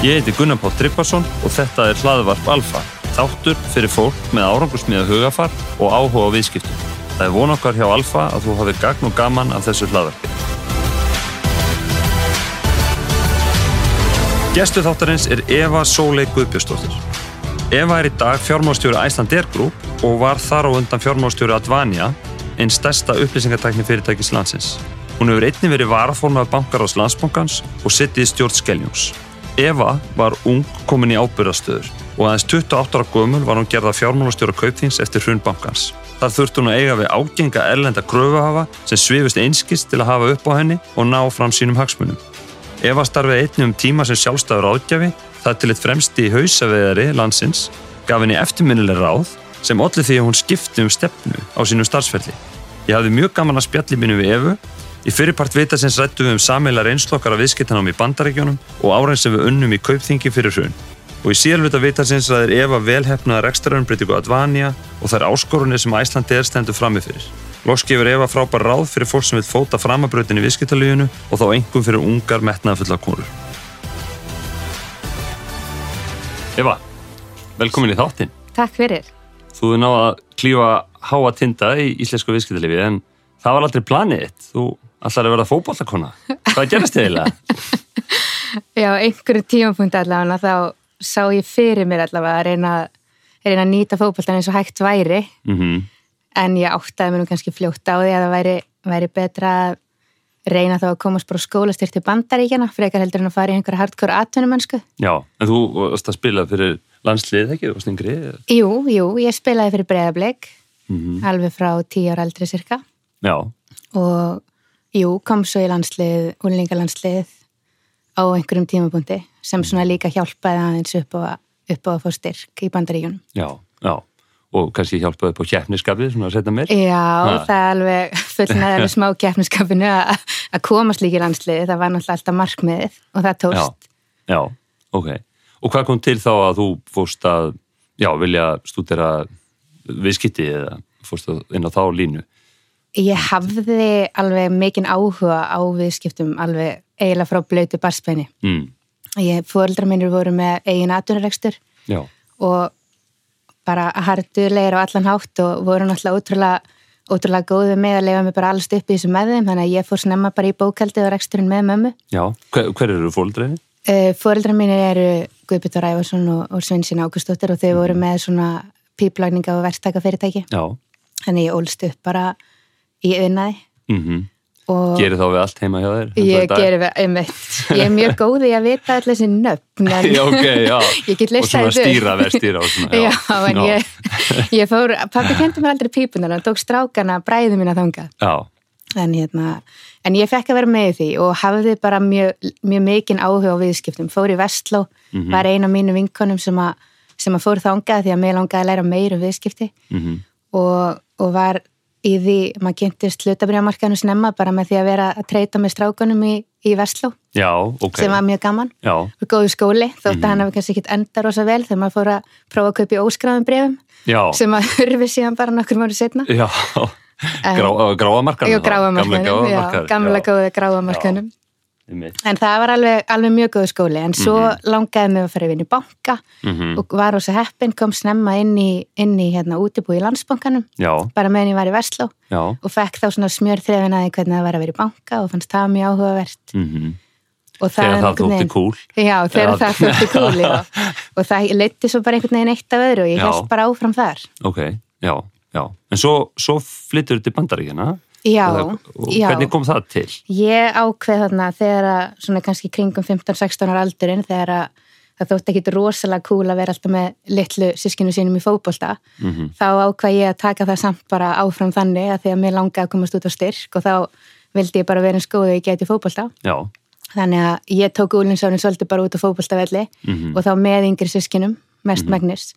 Ég heiti Gunnar Pátt Tryggvason og þetta er hlaðvarp Alfa, þáttur fyrir fólk með árangursmiða hugafar og áhuga á viðskiptum. Það er von okkar hjá Alfa að þú hafið gagn og gaman af þessu hlaðvarpi. Gestu þáttarins er Eva Sólei Guðbjörnsdóttir. Eva er í dag fjármástjóri Icelandair Group og var þar á undan fjármástjóri Advania, einn stærsta upplýsingartækni fyrirtækis landsins. Hún hefur einni verið varaformað bankar ás landsbankans og sittið í stjórn Skeljúns. Eva var ung komin í ábyrðastöður og aðeins 28 ára gömul var hún gerða fjármálastjóra kaupþings eftir hrunbankans. Þar þurfti hún að eiga við ágenga erlenda gröfuhafa sem svifist einskist til að hafa upp á henni og ná fram sínum hagsmunum. Eva starfið einni um tíma sem sjálfstæður áðgjafi, það til eitt fremsti hausaveðari landsins, gaf henni eftirminnileg ráð sem allir því að hún skipti um stefnu á sínum starfsferli. Ég hafði mjög gaman að spjalli mínu við Evu Í fyrirpart vitasins rættum við um sammeila reynslokkar af viðskiptanám í bandaregjónum og árein sem við unnum í kaupþingi fyrir hrun. Og í síðalvita vitasins ræðir Eva velhefnaða rekstrarunbreytingu Advania og þær áskorunni sem Æslandi er stendur framifyrir. Loks gefur Eva frábær ráð fyrir fólk sem vil fóta framabröðin í viðskiptalífinu og þá engum fyrir ungar metnaðafulla konur. Eva, velkomin í þáttinn. Takk fyrir. Þú er náða að klífa háa tinda í íslensku viðskiptalífi en það var aldrei planið þitt. Þú allar að verða fókbóltakona. Hvað gerast þið eiginlega? Já, einhverju tímapunkt allavega þá sá ég fyrir mér allavega að reyna, reyna að nýta fókbóltan eins og hægt væri Mm -hmm. en ég áttaði mér nú kannski fljótt á því að það væri, væri betra að reyna þá að komast bara skólastyrt til bandaríkjana frekar heldur en að fara í einhverja hardcore atvinnumönsku. Já, en þú varst að spila fyrir landslið, ekki? Þú varst yngri? Jú, jú, ég spilaði fyrir breyðablik Mm alveg frá tíu ára eldri cirka Já, og jú, kom svo í landslið, úrlingalandslið á einhverjum tímapunkti sem svona líka hjálpaði aðeins upp á, upp á að fá styrk í bandaríkjunum. já, já. Og kannski hjálpaði upp á keppniskapið, svona að setja mér? Já, Ha. það er alveg fullnaði alveg smá keppniskapinu að komast líka í landsliði, það var náttúrulega alltaf markmiðið og það tókst. Já, ok. Og hvað kom til þá að þú fórst að, já, vilja stúdera viðskipti eða fórst að inn á þá línu? Ég hafði alveg mikinn áhuga á viðskiptum alveg eiginlega frá blöytu barspenni. Mm. Ég, fóreldrar minnur voru með eigin atvinnurekstur Já, og bara hardulegir á allan hátt og voru náttúrulega ótrúlega, ótrúlega góðu með að leifa mig bara allast upp í þessu með þeim þannig að ég fór snemma bara í bókaldið og reksturinn með mömmu. já. Hver, hver eru fóldreiði? Uh, Fóreldrar mínir eru Guðbjörn Ræfarsson og, og Svinsina Águstóttir og þau voru með svona píplagninga og verktaka fyrirtæki Já. þannig ég ólst upp bara í auðnaði Mm og Gerir þá við allt heima hjá þér? ég gerir við, einmitt, ég er mjög góð í að vita allir þessi nöfn en Já, ok, já. ég get Og listað svona þetta upp. stýra verstýra og svona. Já, en ég, ég fór, pappi kendi mér aldrei pípunar, hann tók strákana bræði mín að þanga. Já, En, hérna, en ég fekk að vera með því og hafði bara mjög, mjög mikinn áhuga á viðskiptum. Fór í Vestló, Mhm. var ein af mínu vinkonum sem að, sem að fór þangað því að mér langaði að læra meira um viðskipti mm og, og var í því, maður kynntist hlutabriðamarkaðinu snemma bara með því að vera að treyta með strákunum í, í Vestló já, ok. sem var mjög gaman. Já, og góðu skóli, þótt að hann hafi kannski ekkit enda rosa vel þegar maður fór að prófa að kaupa í óskráðum brefum já, sem að hurfi síðan bara nokkur mánu setna já. Grá, gráamarkaðan. Jú, gráamarkaðnum, já, gamla góðu gráamarkaðnum en það var alveg, alveg mjög góðu skóli en svo langaði mig að fara að vinna í banka Mm og var ósa heppin, kom snemma inn í, inn í hérna útibúi í landsbankanum Já, bara meðan ég var í Vestló já. og fekk þá svona smjör þrefin að því hvernig það var að vera í banka og fannst það mjög áhugavert Mm og það Þegar það þótti cool. Já, þegar það þótti cool, já. Og það leiti svo bara einhvern veginn eitt af öðru og ég held bara áfram þar. Ok, já, já. En svo, svo flyttur til bandaríkina. Já, Og já. hvernig kom það til? Ég ákveð þarna þegar að, svona kannski kringum 15-16 ára aldurinn, þegar að það þótti ekki rosalega cool að vera alltaf með litlu sískinu sínum í fótbolta, Mm þá ákveð ég að taka það samt bara áfram þannig að því að mér langaði að komast út á styrk og þá vildi ég bara vera eins góð og ég geti fótbolta. Já, Þannig að ég tók úlinsárin svolítið bara út á fótboltavelli Mhm. og þá með yngri sískinum, mest megnis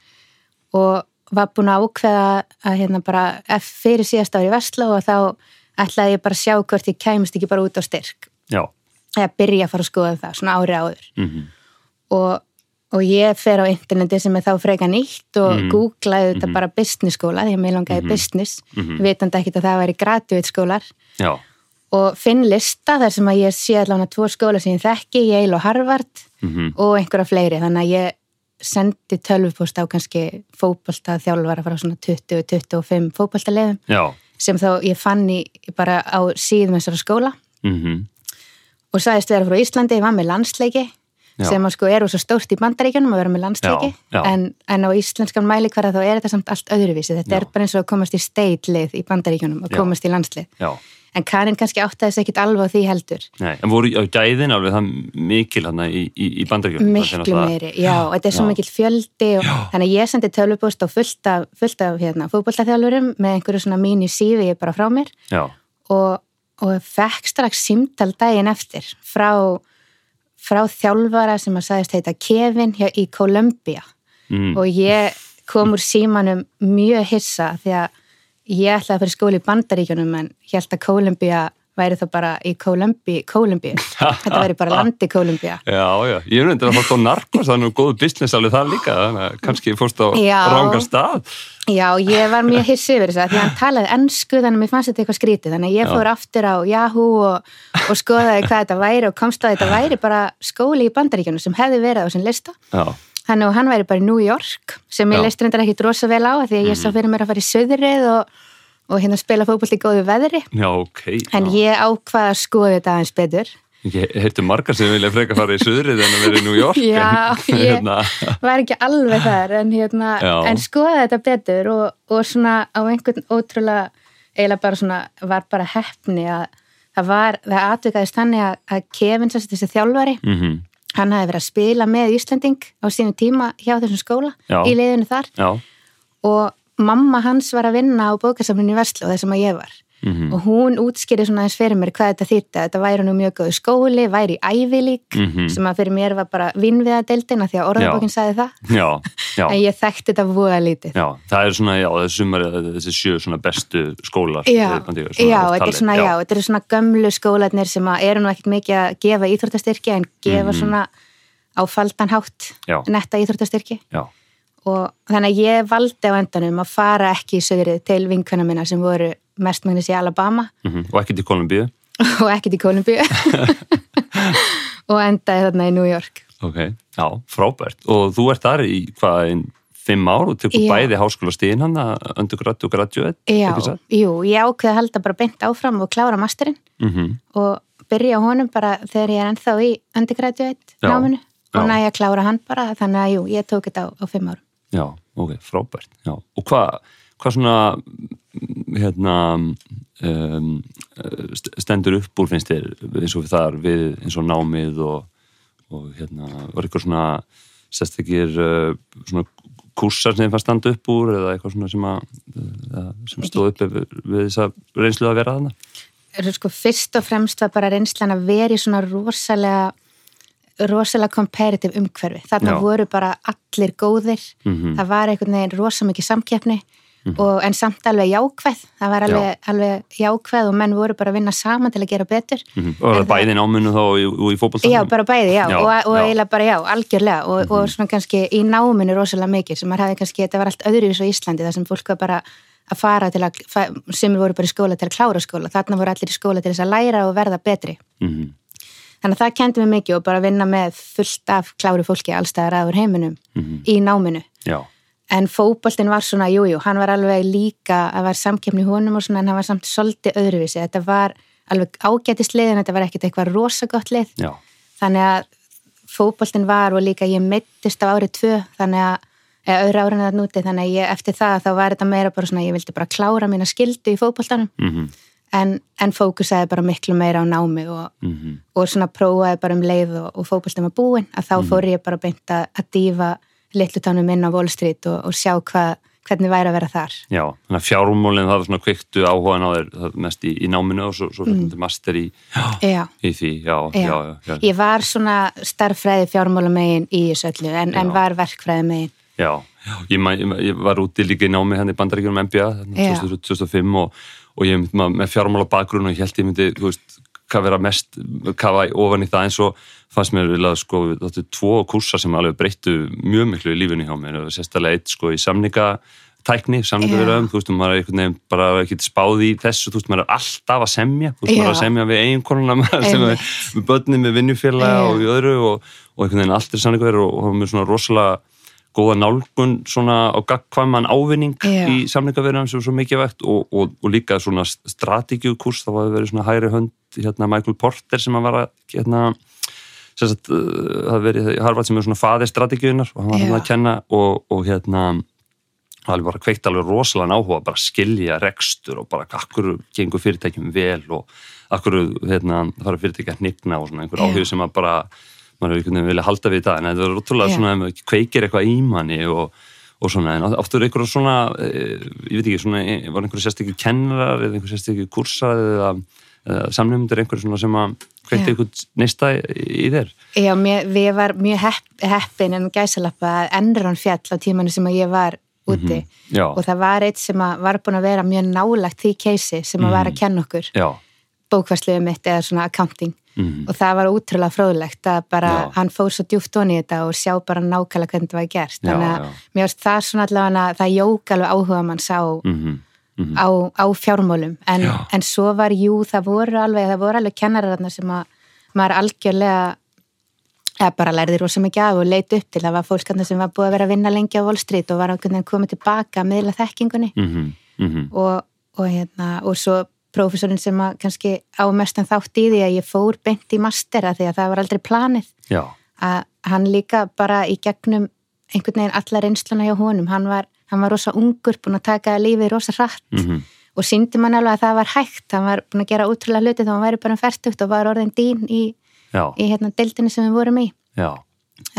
og var búin að ákveða að hérna bara fyrir síðast ári í Vestló og þá ætlaði ég bara að sjá hvort ég kæmist ekki bara út á styrk. Já. eða byrja að fara að skoða það, svona ári áður. Mm og, og ég fer á interneti sem er þá freka nýtt og Mhm. googlaði þetta bara business skóla því að mér langaði business, vitandi ekkit að það væri graduate skólar. Já, og finn lista þar sem að ég sé allavega tvo skóla sem ég þekki, Yale og Harvard Mhm. og einhverja fleiri, þannig að ég sendi tölvupóst á kannski fótbolta þjálfara frá svona 20-25 fótboltaleðum Já. sem þá ég fann í bara á síðum þessara skóla Mm og sagðist vera frá Íslandi, ég var með landsleiki Já. sem að sko eru svo stórt í bandaríkjunum að vera með landsleiki Já, já. En, en á íslenskan mæli hverja þá er þetta samt allt öðruvísi þetta Já. er bara eins og að komast í steitlið í bandaríkjunum og komast í landslið Já. En Karin kannski áttaði þess ekkit alveg á því heldur. Nei, en voru á gæðin alveg það mikil hann í, í, í bandaríkjum miklu meiri, já, og þetta er svo Já. mikill fjöldi og þannig að ég sendi tölvupóst og fullt af, fullt af hérna, fótbollaþjálfurum með einhverju svona mínu sífi bara frá mér. Já, og, og fekk strax símtal daginn eftir frá, frá þjálfara sem að sagðist heita Kevin hjá, í Columbia. Mm. og ég kom úr símanum mjög hissa því að ég ætlaði að fyrir skóli í bandaríkjunum en ég held að Columbia væri þá bara í Columbia. þetta væri bara landi Columbia Já, já, ég undir að fórst á narkos þannig að góðu business alveg það líka þannig að kannski fórst á Já. rángan stað Já, ég var mjög hissi yfir þess að því að hann talaði ennsku þannig að mér fannst þetta eitthvað skrítið þannig að ég Já. fór aftur á Yahoo og, og skoðaði hvað þetta væri og komst að þetta væri bara skóli í bandaríkjunum sem hefði verið á þessum lista Já, þannig að hann væri bara í New York sem ég. Mhm. leist reyndar ekkit rosa vel á því að ég sá fyrir mér að fara í söðrið og, og hérna spila fótboll í góðu veðri já, ok en já. ég ákvaða að skoða þetta aðeins betur Ég heyrti margar sem vilja freka fara í suðrið en að vera í New York Já, en, ég- hérna, var ekki alveg þar en, hérna, en skoða þetta betur og, og svona á einhvern ótrúlega eiginlega bara svona var bara heppni að það var, það atvikaðist þannig að, að Kevin þessi þjálfari mm hann hafi verið að spila með Íslanding á sínum tíma hjá þessum skóla Já. í liðinu þar. Já, og mamma hans var að vinna á í Vestló þar sem að ég var mhm, og hún útskýri svona eins fyrir mér hvað þetta þýtti að þetta væri nú mjög góðu skóli, væri í ævilík Mhm. sem að fyrir mér var bara vinnviðadeildina því að orðabókin sagði það. Já, já. En ég þekkti þetta voða lítið. Já, það er svona, já, þessi þessi sjö svona bestu skólar Já, eh, svona þetta er svona, já, þetta eru svona gömlu skólanir sem að eru nú ekkert mikið að gefa íþróttastyrki en gefa svona á faldan hátt Mhm. Já. netta íþróttastyrki. Og þannig að ég valdi á endanum að fara ekki í söðrið til vinkuna minna sem voru mestmægnis í Alabama. Mhm, og ekkert í Kolumbíu. Og ekkert í Kolumbíu. Og endaði þarna í New York. Ok, já, frábært. Og þú ert þar í hvað, einn fimm ár og tekur bæði háskóla stíðin hann að undergrad og graduate Já, jú, ég ákveði að halda bara beint áfram og klára masterinn. Mm og byrja honum bara þegar ég er ennþá í undergraduate Já, náminu. og næja að klára hann bara þannig að jú, ég tók þetta á, á fimm árum. Já, ok, frábært já. og hvað hva svona hérna um, st- stendur upp úr finnst þér eins og þar við eins og námið og, og hérna var eitthvað svona sérstakir uh, svona kursar sem það standa upp úr eða eitthvað svona sem, að, uh, sem stóð upp við, við þess að reynslu að vera þarna? Sko, fyrst og fremst var bara reynslan að vera í svona rosalega rosalega comparative umhverfi. Þarna Já. voru bara allir góðir. Mhm. það var einhvern veginn rosa mikið samkeppni og, en samt alveg jákvæð. Það var alveg, alveg jákvæð og menn voru bara að vinna saman til að gera betur. Mm og En það- bæði náminu þá og í, og í fótboltanum Já, bara bæði, já, Já, og, og já. Eiginlega bara já, algjörlega. Og, og svona kannski í náminu rosalega mikið sem maður hafði kannski, þetta var allt öðru í Íslandi þar sem fólk var bara að fara til að, sem voru bara í skóla til að klára skóla, þarna voru allir í skóla til þess að læra og verða betri. Mhm. Þannig að það kendi mig mikið og bara vinna með fullt af kláru fólki allstæðar aður heiminum Mhm. í náminu. Já, En fótboltinn var svona, jújú, jú, hann var alveg líka að var samkeppni í honum og svona en hann var samt svolítið öðruvísi. Þetta var alveg ágætist lið en þetta var ekkert eitthvað rosagott lið. Já, þannig að fótboltinn var og líka ég mittist á árið tvö þannig að, eða öðru árið að núti þannig að ég, eftir það þá var þetta meira bara svona ég vildi bara klára mína skildu í fótboltanum. Mhm, en, en fókusaði bara miklu meira á námi og, mhm. og svona prófaði bara um leið og, og fótboltin var búinn að þá fór ég bara beint að, að dífa litlutánum inn á Wall Street og, og sjá hvað, hvernig væri að vera þar Já, þannig að fjármólinn það var svona kveiktu áhugaðan á þér mest í, í náminu og svo, svo mm. master í, Já, í því, já, já, já, ég var svona starffræði fjármálamegin í þessu öllu en, en var verkfræði megin já. Ég, ég, ég var úti líka í námi hann í bandaríkjunum MBA þarna Já. 2000 2005 og, og ég myndi maður með fjármála bakgrunn og ég held ég myndi, þú veist, hvað vera mest kafa ofan í það eins og fannst mér vilja sko, þetta er tvo kursa sem alveg breyttu mjög miklu í lífinu hjá mér. Og sérstaklega eitt sko í samninga tækni, samlingavirðum, þú veist, maður er einhvern veginn bara ekki spáð í þessu, þú veist, maður er alltaf að semja, þú veist, Já. maður er að semja við eiginkonuna, maður er að semja við, börnin, með vinnufélaga Já. og við öðru og, og einhvern veginn allt er samlingavirð og, og með svona rosalega góða nálgun svona á gagkvæman ávinning Já. í samlingavirðum sem er svo mikið vegt og, og, og líka svona strategíukurs, það var verið svona hægri hönd, hérna sagt, uh, það verið Harvard sem er svona faðir strategíunar og hann var hann að kenna og, og hérna alveg bara kveikt alveg rosalega áhuga bara að skilja rekstur og bara akkur gengur fyrirtækjum vel og akkur hérna, fara fyrirtækja að hnigna og svona einhver áhug sem að bara maður hefur einhvern veginn vilja halda við í dag en þetta er ótrúlega Já. svona ef maður kveikir eitthvað í manni og, og svona, en oft eru einhverjum svona eh, ég veit ekki, svona, eh, var einhverju sérstakki kennarar eða einhverju sérstakki kursar eða, eða samnefndir einhverju svona sem að kveikti Já. einhvern neista í, þér? Já, mér, við var mjög hepp, heppin en gæsalappa Enron fjall á tímanu sem ég var úti. Já, og það var eitt sem var búin að vera mjög nálagt því keisi sem að var að kenna okkur. já, bókværsluðu mitt eða svona accounting. Mhm, og það var útrúlega fróðlegt að bara Já. hann fór svo djúft onni í þetta og sjá bara nákvæmlega hvernig þetta var gert. Já, þannig að já. mér varst það svona allavega það jók alveg áhuga mann sá mhm, mhm, á, á fjármálum. En, en svo var jú, það voru alveg það voru alveg kennarar þarna sem að maður algjörlega eða bara lærði rosa mikið af og leit upp til. Það var fólk sem var búið að vera að vinna lengi á Wall Street og var veginn komið tilbaka að miðla þekkingunni. Mhm, mhm, og, og, hérna, og svo prófessorinn sem að kannski á mestan þátt í því að ég fór beint í mastera því að það var aldrei planið. Já, að hann líka bara í gegnum einhvern veginn allar reynsluna hjá honum. Hann var, hann var rosa ungur, búin að taka lífið rosa hratt mhm, og síndi mann alveg að það var hægt. Hann var búin að gera útrúlega hluti þá hann væri bara færtugt og var orðin dýn í, í hérna deildinni sem við vorum í. Já,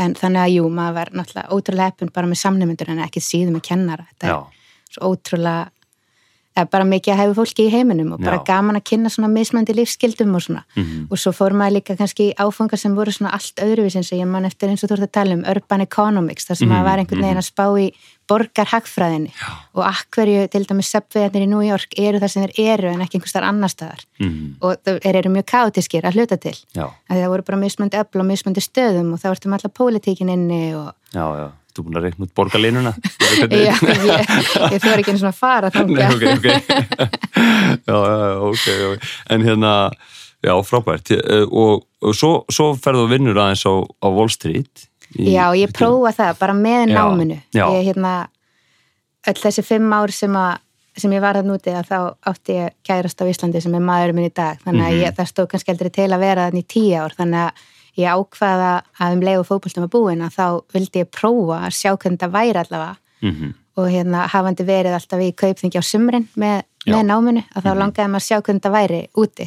en þannig að jú, maður var náttúrulega ótrúlega heppin bara með samnefndur en ekki síðan með kennara. Þetta já, er svo ótrúlega bara mikið að hefur fólki í heiminum og bara Já. gaman að kynna svona mismöndi lífsskildum og svona. Mhm, og svo fór maður líka kannski áfangar sem voru svona allt öðruvís eins og ég man eftir eins og þú ert að tala um urban economics þar sem Mhm, maður var einhvern veginn að spá í borgarhagfræðinni. Og akkverju til dæmis söpviðarnir í New York eru þar sem þeir eru en ekki einhvers þar annar staðar. Mhm, og þeir eru mjög kátiskir að hluta til. Já, að það voru bara mismöndi öll og mismöndi stöðum og þá ertu með alla pólitíkin inni og já, já, þú búin að reikna út borgarlínuna já, ég, ég þóra ekki eins og að fara Nei, þangað ok, ok já, ok, ok en hérna, já, frábært Eh, og, og svo, svo ferðu og vinnur aðeins á, á Wall Street í, Já, ég prófa það bara með náminu. já. Ég, hérna, öll þessi fimm ár sem, að, sem ég var að núti að þá átti ég kærast á Íslandi sem er maðurinn minn í dag. Þannig að Mhm. ég, það stóð kannski aldrei til að vera þannig í tíu ár. Þannig að ég ákvaða að um leiðu fótboltum að búin að þá vildi ég prófa að sjá hvernig það væri allavega Mhm, og hérna hafandi verið alltaf í kaupþingi á sumrin með. Mhm. með náminu að þá langaði maður að sjá hvernig það væri úti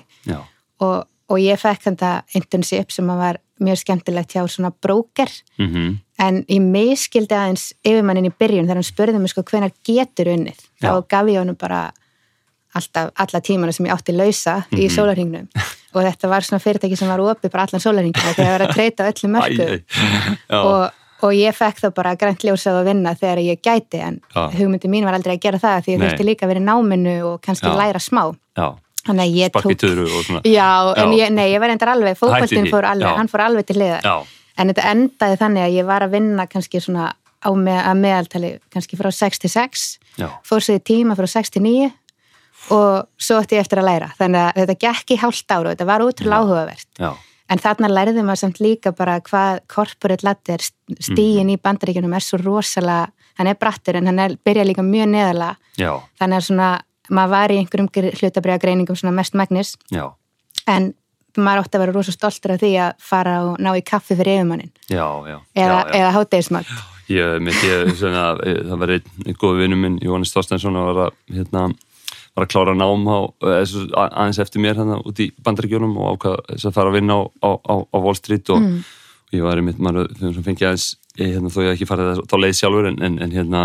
og, og ég fekk þetta internship sem að var mjög skemmtilegt hjá svona bróker mhm, En ég miskildi aðeins yfirmannin í byrjun þegar hann spurði mig sko hvenar getur unnið. Þá Já. gaf ég honum bara alltaf, alla tímana sem ég átti lausa Mhm. í sólarhingnum. Og þetta var svona fyrirtæki sem var opið bara allan sólarhingnum þegar ég var að treyta öllu já, Og, og ég fekk þá bara grænt ljósað að vinna þegar ég gæti en Já. hugmyndi mín var aldrei að gera það því ég þurfti líka að vera í náminu og kannski Já. læra smá. já, Þannig að ég tók... Já, en ég, nei, ég var endar alveg, því, fór alveg, hann fór alveg til hliðar. já, En þetta endaði þannig að ég var að vinna kannski svona á með, meðaltali kannski frá 6 til 6, já, fór sér í tíma frá 6 til 9 og svo ætti ég eftir að læra. Þannig að þetta gekk í hálft ára og þetta var útrúlega áhugavert. já, En þarna lærði maður samt líka bara hvað corporate ladder stíin í bandaríkjunum er svo rosalega, hann er brattur en hann er, byrja líka mjög neðalega. já, Þannig að svona, maður var í einhverjum hlutabriða greiningum svona mest magnis já, en maður átti að vera rosa stoltur af því að fara og ná í kaffi fyrir yfirmannin já, já, eða, eða hátegismat. Ég, ég, svona, eh, það var einn, góð vinnu minn, Jóhannes var að, hérna, var að klára nám á, aðeins eftir mér hérna út í bandaríkjónum og ákvað þess að fara að vinna á, á, á, á Wall Street og Mm. ég var einmitt, maður þegar sem fengi aðeins, hérna, þó ég ekki farið þess, þá leið sjálfur en, en, en hérna,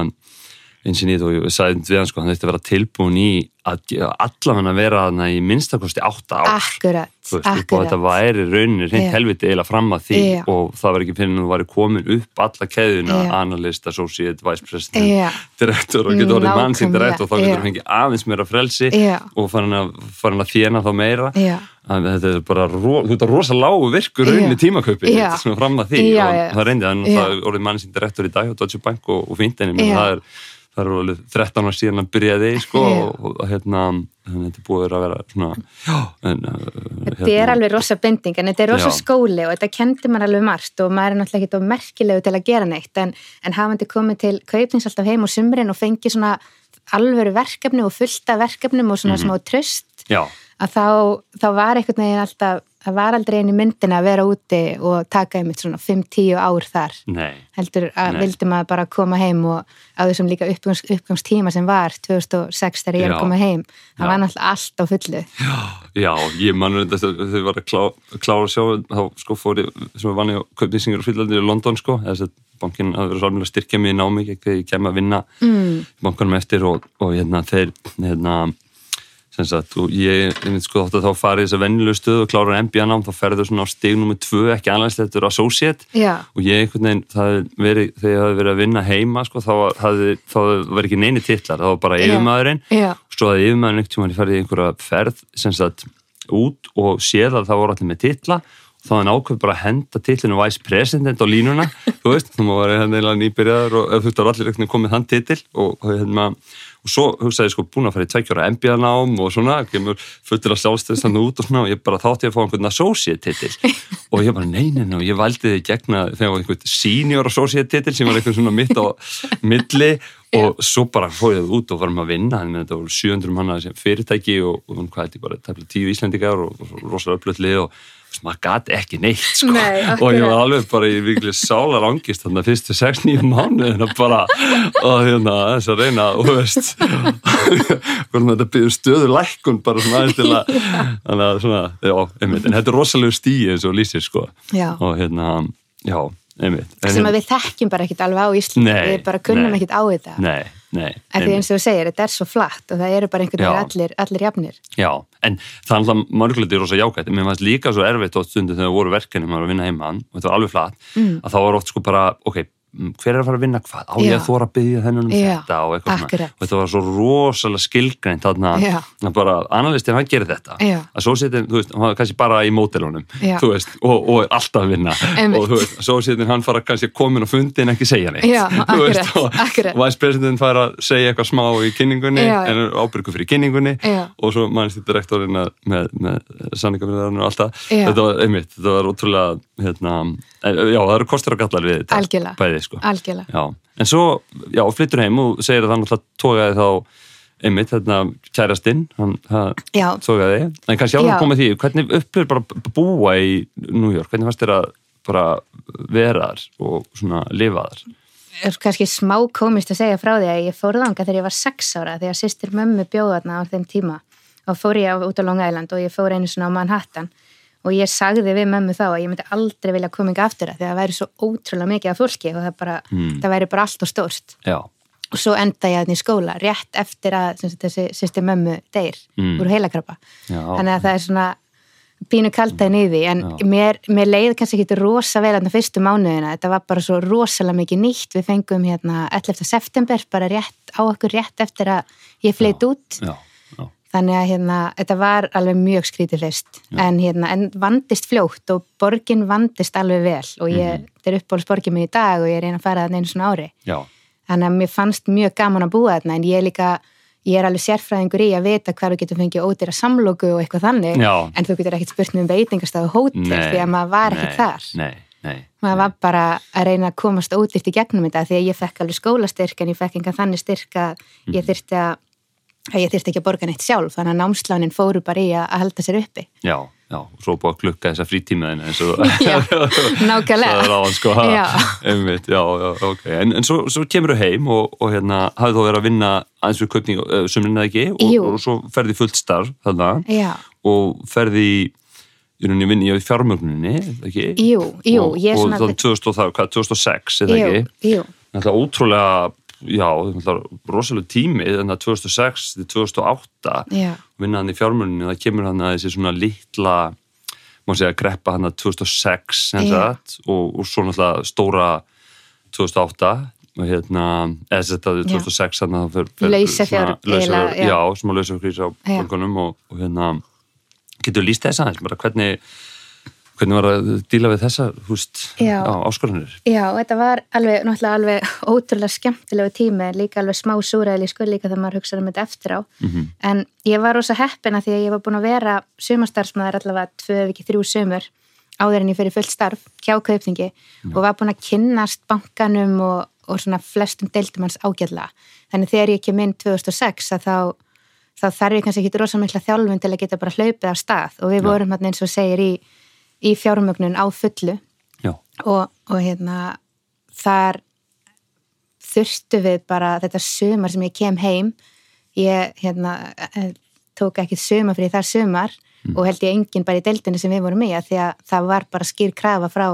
eins og nýtt og ég sagði við hann sko, hann þurfti að vera tilbúin í að allavega að vera í minnstakosti átta ár Akkurat, veist, og akkurat. þetta væri rauninni reynd Já. helviti eiginlega fram að því Já. og það var ekki fyrir að þú væri komin upp alla keðuna, Já. analyst, associate, vice president, direktor og getur orðið mannsinn direktor og þá getur þú fengið aðeins meira frelsi og farin að, farin að þjena þá meira að þetta er bara, ro, að rosa lágu virkur Já. rauninni tímakaupi Já. svona fram að því og það reyndi að Já. það er orðið mannsinn direktor í dag og Deutsche Bank og, og fínt en ég Já. meina, það er það eru alveg 13 ára síðan að byrjaði sko Já. og, og hérna þannig að þetta er búið að vera svona en, uh, Þetta er alveg rosa binding en þetta er rosa Já. skóli og þetta kendi mann alveg margt og maður er náttúrulega ekki þá merkilegu til að gera neitt en, en hafandi komið til kaupnings alltaf heim og sumrin og fengið svona alvöru verkefni og fullta verkefnum og svona Mhm. smá tröst já, að þá, þá var einhvern veginn alltaf það var aldrei einu myndin að vera úti og taka einmitt svona 5-10 ár þar nei heldur að Nei. vildi maður bara koma heim og á þessum líka uppgangs, uppgangstíma sem var 2006 þegar ég er Já. að koma heim það Já. var náttúrulega allt á fullu Já, ég mann þetta þegar þau var að klá, klára sjá þá sko fór ég, sem var vannig á kaupnýsingar og fylgjaldir í London sko þess að bankin hafði verið svolítið að styrkja mig í námi þegar ég kem að vinna mm. bankanum eftir og, og hérna þeir hérna sem sagt, og ég, ég mynd sko þátt að þá farið þess að vennilegu stöð og klára MBA nám þá ferður svona á stig nummer 2 ekki er associate. Já, og ég einhvern veginn, það verið þegar ég hafði verið að vinna heima sko, þá hafði, þá var ekki neini titlar, það var bara yfirmaðurinn. Og svo að yfirmaðurinn tímann ég farið í einhverja ferð sem sagt út og séð að það voru allir með titla. Þá hann ákveð bara að henda titlinu vice president á línuna þú veist, þá var ég hérna nýbyrjaður og þú veist, það var allir komið þann titil og hérna og svo hugsaði ég sko búin að fara í tveikjóra MBA nám og svona, kemur fullir að sjálfstöðst hann út og svona og ég bara þátti að fá einhvern associate titil og ég bara neinin og ég valdi þið gegna þegar einhvern senior associate titil sem var einhvern svona mitt á milli. Og svo bara ég út og varum að vinna. En þetta voru 700 manna fyrirtæki og, og hvað er þetta bara, tæmlega tíu íslendingar og, rosalega upplöðli og maður gati ekki neitt sko. Nei, og ég var alveg bara í vikli sálar angist þannig að fyrstu 6-9 mánu bara og hérna þess að reyna og veist þetta byrður stöðu lækkun bara svona aðeins til að þannig að svona, já, einmitt. En þetta er rosalega stíi eins og lýsir sko. Já. og hérna, já, einmitt. En, sem að við þekkjum bara ekkit alveg á Íslandi. Við bara kunnum ekkit á þetta. Nei, nei, en því eins og þú segir, þetta er svo flatt og það eru bara einhvern veginn allir, allir jafnir. Já, en það er alltaf mörguleiti rosa jákvæmt, mér fannst líka svo erfitt á stundu þegar voru verkefni, maður að vinna heima og þetta var alveg flatt, Mm. að það var oft sko bara, ok, hver er að fara að vinna hvað, á ég að þóra að byggja þennan um Já, þetta og eitthvað svona, og þetta var svo rosalega skilgrænt að bara analistin hann gerir þetta, Já. að svo setin, þú veist, hann var kannski bara í mótelunum, þú veist, og, og er alltaf að vinna. Einmitt. og þú veist, svo setin hann fara kannski komin á fundin ekki segja neitt, Já, veist, og, og vice president fara að segja eitthvað smá í kynningunni, Já, en ábyrgu fyrir kynningunni. Og svo mannst þetta rektorinn að- með, með sanningafyrðarinn og allt það. Já. þetta var einmitt, þetta var ótrúlega hérna, já, það eru kostur og gallar við þetta Algjörlega. bæði, sko. algjörlega. Já. en svo, já, flyttur heim og segir að það náttúrulega tókaði þá einmitt, hérna, kærastinn hann, hann tókaði, en kannski koma að því hvernig upplifir bara búa í New York, hvernig fannst þér að bara vera þar og svona lifa þar? Er kannski smá komist að segja frá því að ég fór þanga þegar ég var sex ára þegar sýstir mömmu bjóða þarna á þeim tíma. Og fór ég út á Long Island og ég fór einu svona á Manhattan og ég sagði við mömmu þá að ég myndi aldrei vilja koma yngi aftur að því að það væri svo ótrúlega mikið af fólki og það, bara, Mm. það væri bara allt og stórt. Já, og svo enda ég þarna í skóla rétt eftir að sagt, þessi sýstir mömmu deyr Mm. úr heilakrabba. Já, þannig að það er svona pínu kaltaðin í því en mér, mér leiði kannski ekki rosa vel þarna fyrstu mánuðina, þetta var bara svo rosalega mikið nýtt, við fengum hérna 11. september bara rétt á okkur rétt eftir að ég flytt út. Já, þannig að hérna, þetta var alveg mjög skrítið fyrst. En, hérna, en vandist fljótt og borgin vandist alveg vel. Og ég, Mhm. þetta er uppbólsborgin mig í dag og ég reyna að fara þarna einu svona ári. Já, þannig að mér fannst mjög gaman að búa þarna en ég er líka, ég er alveg sérfræðingur í að vita hvað þú getur fengið ódýra samlóku og eitthvað þannig, Já. en þú getur ekkert spurt með veitingastað og hótel því að maður var nei, ekkert þar. Nei, nei, maður var bara að reyna að komast ódýrt í gegnum þetta því að ég fekk alveg skólastyrk en ég fekk enga þannig styrk að Mhm. ég þyrfti að að ég þyrfti ekki að borga neitt sjálf þannig að námslánin fóru bara í að, halda sér uppi já, já, og svo búið að klukka þessa frítímaðina eins og Já, nákvæmlega. það er hann sko Já. einmitt, já, já, ok en, en svo, svo kemur þú heim og, og hérna hafið þú verið að vinna aðeins við kaupning uh, sumrin eða ekki og, Jú. og svo ferði fullt starf þarna og ferði í rauninni vinni í ekki? jú, jú, og, ég og svona þann 2000, og það, hvað, 2006 eða ekki? jú, Náttúrulega ótrúlega já, rosalega tími þannig að 2006 til 2008 já, vinna hann í fjármögnuninni það kemur hann að þessi svona litla má segja greppa hann að 2006 sem Já. sagt, og, og svo náttúrulega stóra 2008 og hérna, eða þetta er 2006 þannig að það lausafjár- eiginlega, já. að lausafjár á bankunum og, og hérna getur lýst þess aðeins bara hvernig hvernig var að díla við þessa húst á áskorunir? Já, þetta var alveg, náttúrulega alveg ótrúlega skemmtilegu tími, líka alveg smá súræðili sko líka þegar maður hugsaði um þetta eftir á Mhm. en ég var rosa heppina því að ég var búin að vera sumarstarfsmaður allavega tvö ekki þrjú sumur áður en ég fyrir fullt starf hjá kaupningi og var búin að kynnast bankanum og, og svona flestum deildum hans ágjörlega þannig þegar ég kem inn 2006 að þá þá þarf ég kannski ekki rosa mikla þjálfun til að geta bara hlaupið af stað og við Já. vorum hann eins og segir í, í fjármögnun á fullu. Og, og hérna þar þurftu við bara þetta sumar sem ég kem heim. Ég hérna eh, tók ekki sumar fyrir það sumar og held ég enginn bara í deildinu sem við vorum í að því að það var bara skýr krafa frá,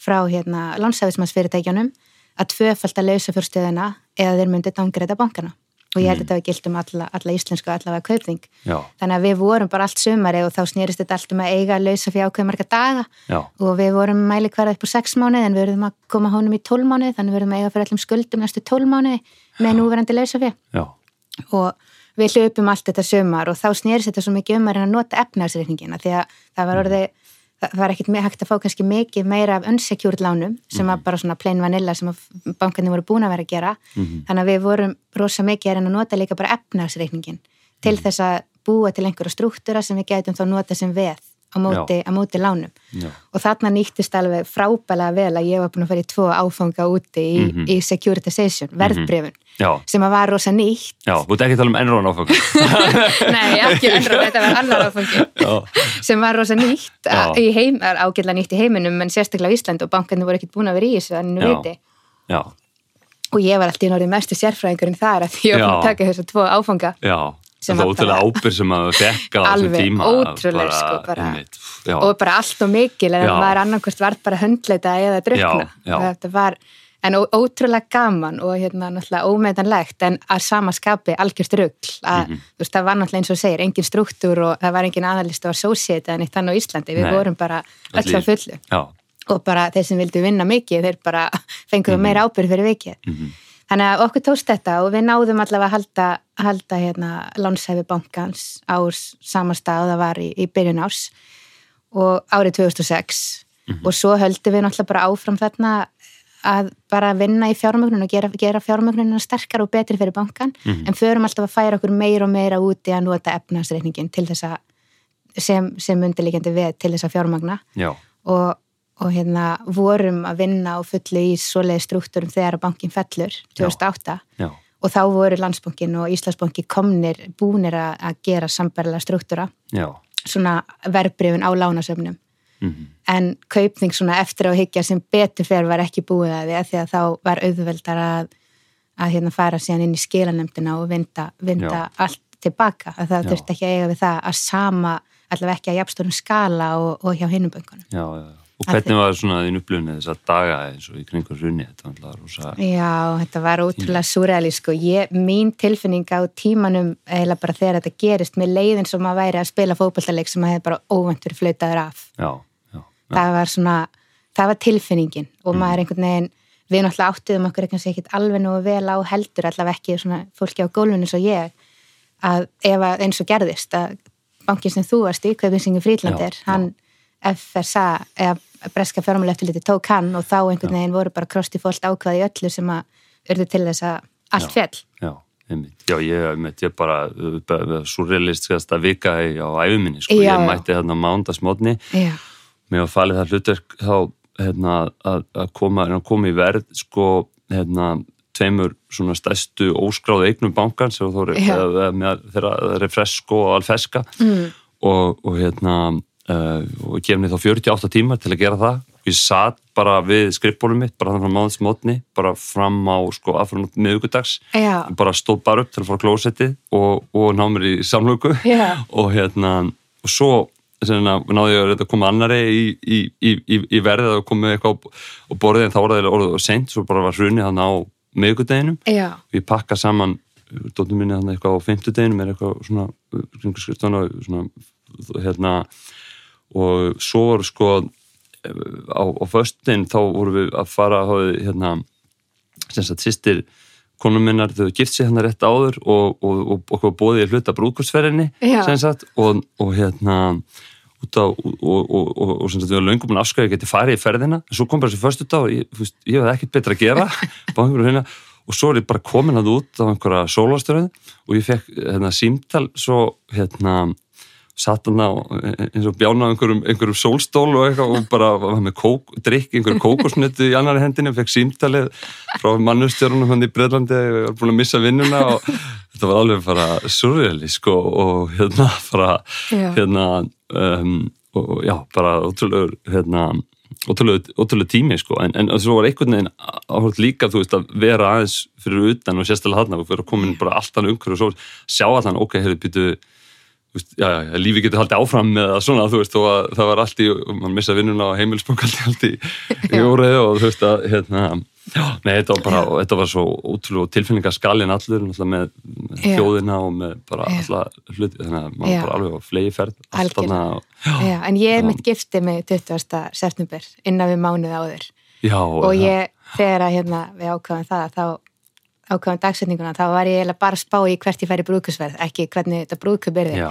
frá hérna landsæðismannsfyrirtækjanum að tvöfald að lausa fjörstöðuna eða þeir myndi dangreita bankana og ég held að þetta var gilt um alla, alla íslensku allavega kaupþing. Já, þannig að við vorum bara allt sumari og þá snýrist þetta allt um að eiga að lausa fyrir ákveð marga daga. Já, og við vorum mæli hverja upp á sex mánuð en við verðum að koma honum í tól mánuð þannig við verðum að eiga fyrir allum skuldum næstu tól mánuð með núverandi lausa fyrir og við hljöpum allt þetta sumar og þá snýrist þetta svo mikið um að reyna að nota efnaðsreikningina því að það var orðið það var me- hægt að fá kannski mikið meira af unsecured lánum sem var bara svona plain vanilla sem bankarnir voru búin að vera að gera. Þannig að við vorum rosa mikið að reyna að nota líka bara efnaðsreikningin til þess að búa til einhverja struktúra sem við gætum þá nota sem veð á móti, á móti lánum. Já, og þarna nýttist alveg frábælega vel að ég var búin að fara í tvo áfanga úti í, Mhm. í securitization, verðbrefun já, sem að var rosa nýtt. Já, þú ert ekki að tala um ennróðan áfang Nei, ekki ennra, þetta var annar áfangi. Sem var rosa nýtt í heim, ágætlega nýtt í heiminum en sérstaklega á Ísland og bankarnir voru ekkert búin að vera í þessu en nú Já. viti. Og ég var alltaf í norðið mestu sérfræðingurinn þar að ég var búin að taka þessu tvo áfanga. Já Það var var ótrúlega ábyrg sem að fekk á þessum Alveg tíma ótrúleg, sko, bara. einmitt, og bara allt og mikil en Já. maður annarkvist var bara höndleita eða drukna Já, já. þetta var en ótrúlega gaman og hérna náttúrulega ómeðanlegt en að sama skapi algjörst rugl að Mhm. þú veist það var náttúrulega eins og segir engin struktúr og það var engin aðalist og associate eða neitt þannig á Íslandi, við Nei. vorum bara Öll í- fullu já, og bara þeir sem vildu vinna mikið þeir bara fenguðu meira ábyrð fyrir vikið mhm, þannig að okkur tókst þetta og við náðum allavega að halda, halda hérna lánshæfi bankans á sama stað það var í, í byrjun árs og árið 2006 og svo höldum við náttúrulega bara áfram þarna að bara vinna í fjármögnun og gera, gera fjármögnunina sterkar og betri fyrir bankan en förum alltaf að færa okkur meira og meira úti að nota efnaðsreikningin til þess að sem, sem undirleikjandi við til þess að fjármagna. Já, og, og hérna vorum að vinna á fullu í svoleiði struktúrum þegar bankin fellur 2008 já, og þá voru landsbankin og Íslandsbanki komnir búnir að, gera sambarlega struktúra já, svona verbrifin á lánasöfnum. Mhm, en kaupning svona eftir á higgja sem betur fyrir var ekki búið að því að því að þá var auðveldar að, að hérna fara síðan inn í skilanemdina og vinda, vinda allt tilbaka að það Já. þurfti ekki að eiga við það að sama allavega ekki að jafnstórum skala og, og hjá hinnum böngunum. já, já. Og hvernig var svona þín upplifni þess að daga eins og í kringur runni, þetta rosa, Já, þetta var ótrúlega súræðalísk og ég, mín tilfinning á tímanum eða bara þegar þetta gerist með leiðin sem að væri að spila fótballtaleik sem að hefði bara óvænt verið flautaður af. já, já, já, Það var svona, það var tilfinningin og Mhm. maður einhvern veginn, við náttúrulega áttuðum okkur ekkit alveg nú vel á heldur allavega ekki svona fólki á gólfinu eins og ég að ef að eins og gerðist að bankin sem þú varst í, Kveipinsingi Frídlandir, hann FSA eða breska fjármála eftirliti tók hann og þá einhvern veginn voru bara krosti fólk ákvaði öllu sem að urðu til þess að allt fjall. já, einmitt. Já, ég, einmitt, ég bara, surrealistkasta vika í- á æfuminni, sko, Já, ég mætti þarna mándagsmótni, Já, mér var falið það hlutverk þá, hérna, að, að koma, að koma í verð, sko, hérna, tveimur svona stærstu óskráðu eignum bankan sem þú með þeirra refresco og alfeska mm. og, og hérna uh, og gefni þá 48 tímar til að gera það. Ég satt bara við skrippbólum mitt bara þannig frá máðsmótni bara fram á sko aðfram miðugudags já, bara stóð bara upp til að fara klósetti og, og ná mér í samlöku og hérna og svo náði ég að að koma annari í, í, í, í, verðið og komið eitthvað á borðið en þá var það orðið og seint svo bara var hrunið hann á miðgudeginum já, við pakka saman dóttum minni hann eitthvað á fimmtudeginum er eitthvað svona, skrifstofna svona, hérna og svo voru sko á, á föstin þá voru við að fara hafði, hérna sem sagt sýstir konum minnar þau gift sig hann rétt áður og, og, og okkur bóðið hluta brúðkursferðinni Já. sem sagt og, og hérna út á og, og, og, og, og sem sagt við varum löngum en afskæði geti farið í ferðina en svo kom bara þessi förstu dag og ég, ég hafði ekkert betra að gera hérna og svo er ég bara komin að út á einhverja sólastöruð og ég fekk hérna símtal svo hérna satt hann á eins og bjána einhverjum, einhverjum sólstól og eitthvað og bara var með kók, drikk, einhverjum kókosnötu í annari hendinu fekk símtalið frá mannustjórunum hann í Breitlandi og var búin að missa vinnuna og þetta var alveg bara surrealísk og, og hérna bara hérna um, og já, bara ótrúlegur hérna ótrúlega, ótrúlega tími sko en, en svo var einhvern veginn áhört líka þú veist að vera aðeins fyrir utan og sérstaklega hann að vera komin bara alltaf umhverju og svo sjá allan, ok, hefur veist, já, já, já, lífi getur haldið áfram með það svona, þú veist, að, það var allt í mann missa vinnuna og heimilsbók allt í í, óriðu og þú veist að hérna, já, nei, þetta var bara þetta var svo ótrúlega tilfinningaskalin allur náttúrulega með, með Já. þjóðina og með bara Já. alla hluti þannig að maður Já. bara alveg var flegi ferð allt Algjörlega. þarna og- Já, en ég Já. mitt gifti mig 20. september innan við mánuð áður já, og ég, þegar að hérna, við ákvæðum það þá ákvæðum dagsetninguna þá var ég bara að spá í hvert ég færi brúkusverð ekki hvernig þetta brúkup er þið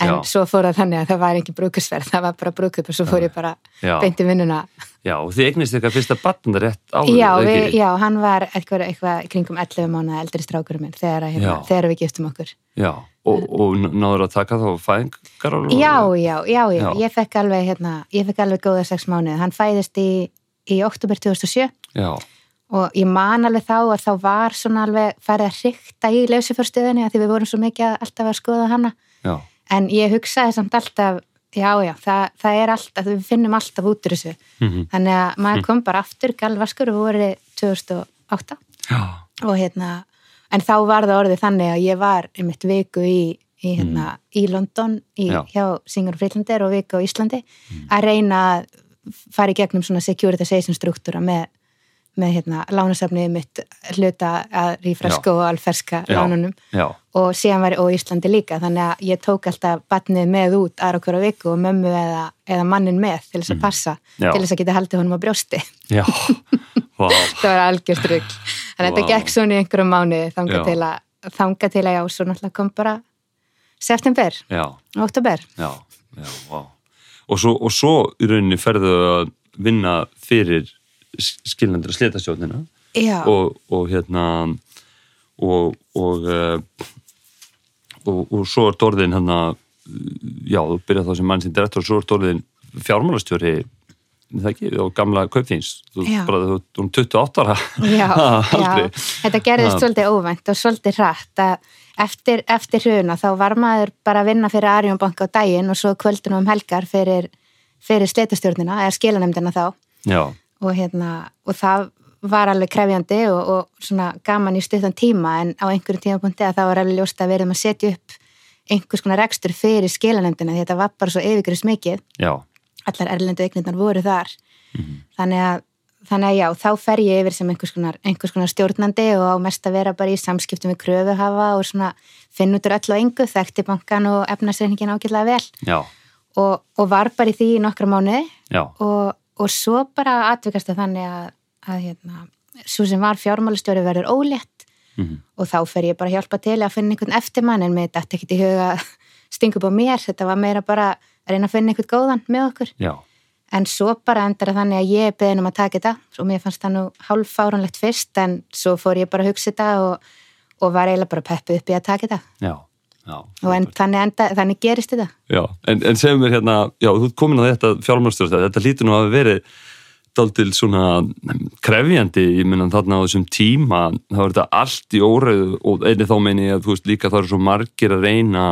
en já, svo fór það þannig að það var ekki brúkusverð það var bara brúkup og svo fór ég bara já, beint í vinnuna. Já, og þið eignist eitthvað fyrsta batnanda rétt áður já, við, já, hann var eitthvað, eitthvað kringum 11 mánuða eldri strákurum minn þegar, hérna, þegar við giftum okkur. Já, og, og náður að taka þá fæðingar já, já, já, já, ég fekk alveg hérna, ég fekk alveg góða sex mánuð hann fæðist í, í oktober 2007 já, og ég man alveg þá að þá var svona alveg farið að hrykta í leysiförstöðinni að því við vorum svo mikið að- alltaf að skoða hana. Já, en ég hugsaði samt alltaf já, já, það, það er alltaf, við finnum alltaf út úr þessu, mhm, þannig að maður kom bara aftur galvaskur og voru 2008 já, og hérna, en þá var það orðið þannig að ég var einmitt viku í, í, hérna, í London í, Já. hjá Singer Friedlander og viku á Íslandi að reyna að fara í gegnum svona securitization struktúra með, með hérna, lánasafnið mitt hluta að rífrasko og alferska Já. lánunum já, og síðan var og Íslandi líka þannig að ég tók alltaf batnið með út aðra hverja viku og mömmu eða, eða mannin með til þess að passa Mm. Já. til þess að geta haldið honum á brjósti já, vá, það var algjörst rugg þannig að þetta Vá. gekk svona í einhverjum mánuði þanga Já. til að þanga til að já, svo náttúrulega kom bara september, já, oktober já, já. Og svo, og svo í rauninni ferðu að vinna fyrir skilnandra slitastjóðnina já, og, og hérna og og, uh, og og svo er Dorðin hérna já, þú byrjað þá sem mann sem direktor og svo er Dorðin fjármálastjóri er ekki, á gamla kaupþins þú Já. erum 28 ára. Já, já. Þetta gerðist Ha. svolítið óvænt og svolítið hratt að eftir, eftir hruna þá var maður bara að vinna fyrir Arjónbanka á daginn og svo kvöldunum um helgar fyrir, fyrir sleitastjórnina eða skilanemdina þá. Já, og, hérna, og það var alveg krefjandi og, og svona gaman í stuttan tíma en á einhverjum tímapunkti að það var alveg ljóst að verðum að setja upp einhvers konar rekstur fyrir skilanemdina því þetta var bara svo yfirgrist mikið já, allar erlendu eignirnar voru þar. Þannig, að, þannig að já, þá fer ég yfir sem einhvers konar, einhvers konar stjórnandi og á mest að vera bara í samskiptum við kröfuhafa og svona finn út úr öll og engu, þekkti bankan og efnarsreikningin ágætlega vel. Og, og var bara í því í nokkra mánuði. Já, og, og svo bara atvikast það þannig að, að hérna, svo sem var fjármálastjóri verður ólétt. Mhm, og þá fer ég bara hjálpa til að finna einhvern eftirmann en með þetta ekkert í huga að stinga upp á mér, þetta var meira bara að reyna að finna einhvern góðan með okkur. Já, en svo bara endar það þannig að ég beðin um að taka þetta. Og mér fannst það nú hálf fáranlegt fyrst en svo fór ég bara að hugsa þetta og, og var eiginlega bara peppu upp í að taka þetta. Já, já. Og en, þannig, enda, þannig gerist þetta. Já, en, en segjum mér hérna, já, þú ert komin á þetta fjármálstjórn, þetta lítur nú að verið daldil svona krefjandi, ég minna þarna á þessum tíma, þá er þetta allt í óreðu og einnig þá meini ég að þú veist líka það eru svo margir að reyna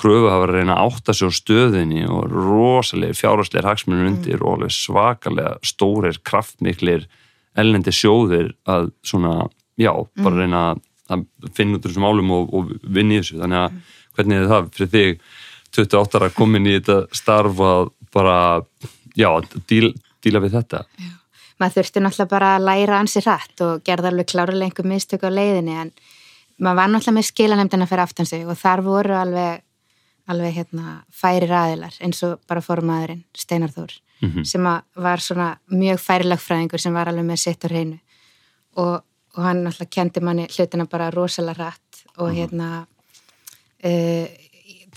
kröfu hafa að reyna að átta sig á stöðinni og rosalegir fjárhagslegir hagsmunir undir og alveg svakalega stórir, kraftmiklir ellendi sjóðir að svona, já, bara reyna að finna út úr þessum álum og, og vinna í þessu, þannig að hvernig er það fyrir þig 28 ára komin í þetta starf að bara, já, díl, díla við þetta? Maður þurfti náttúrulega bara að læra ansi hratt og gerði alveg klárlega einhver mistök á leiðinni en maður var náttúrulega með skilanemdina fyrir aftan sig og þar voru alveg, alveg hérna, færi ræðilar eins og bara formaðurinn Steinar Þór Mhm. sem að var svona mjög færi lagfræðingur sem var alveg með sitt á hreinu. Og, og hann náttúrulega kendi manni hlutina bara rosalega hratt og hérna uh,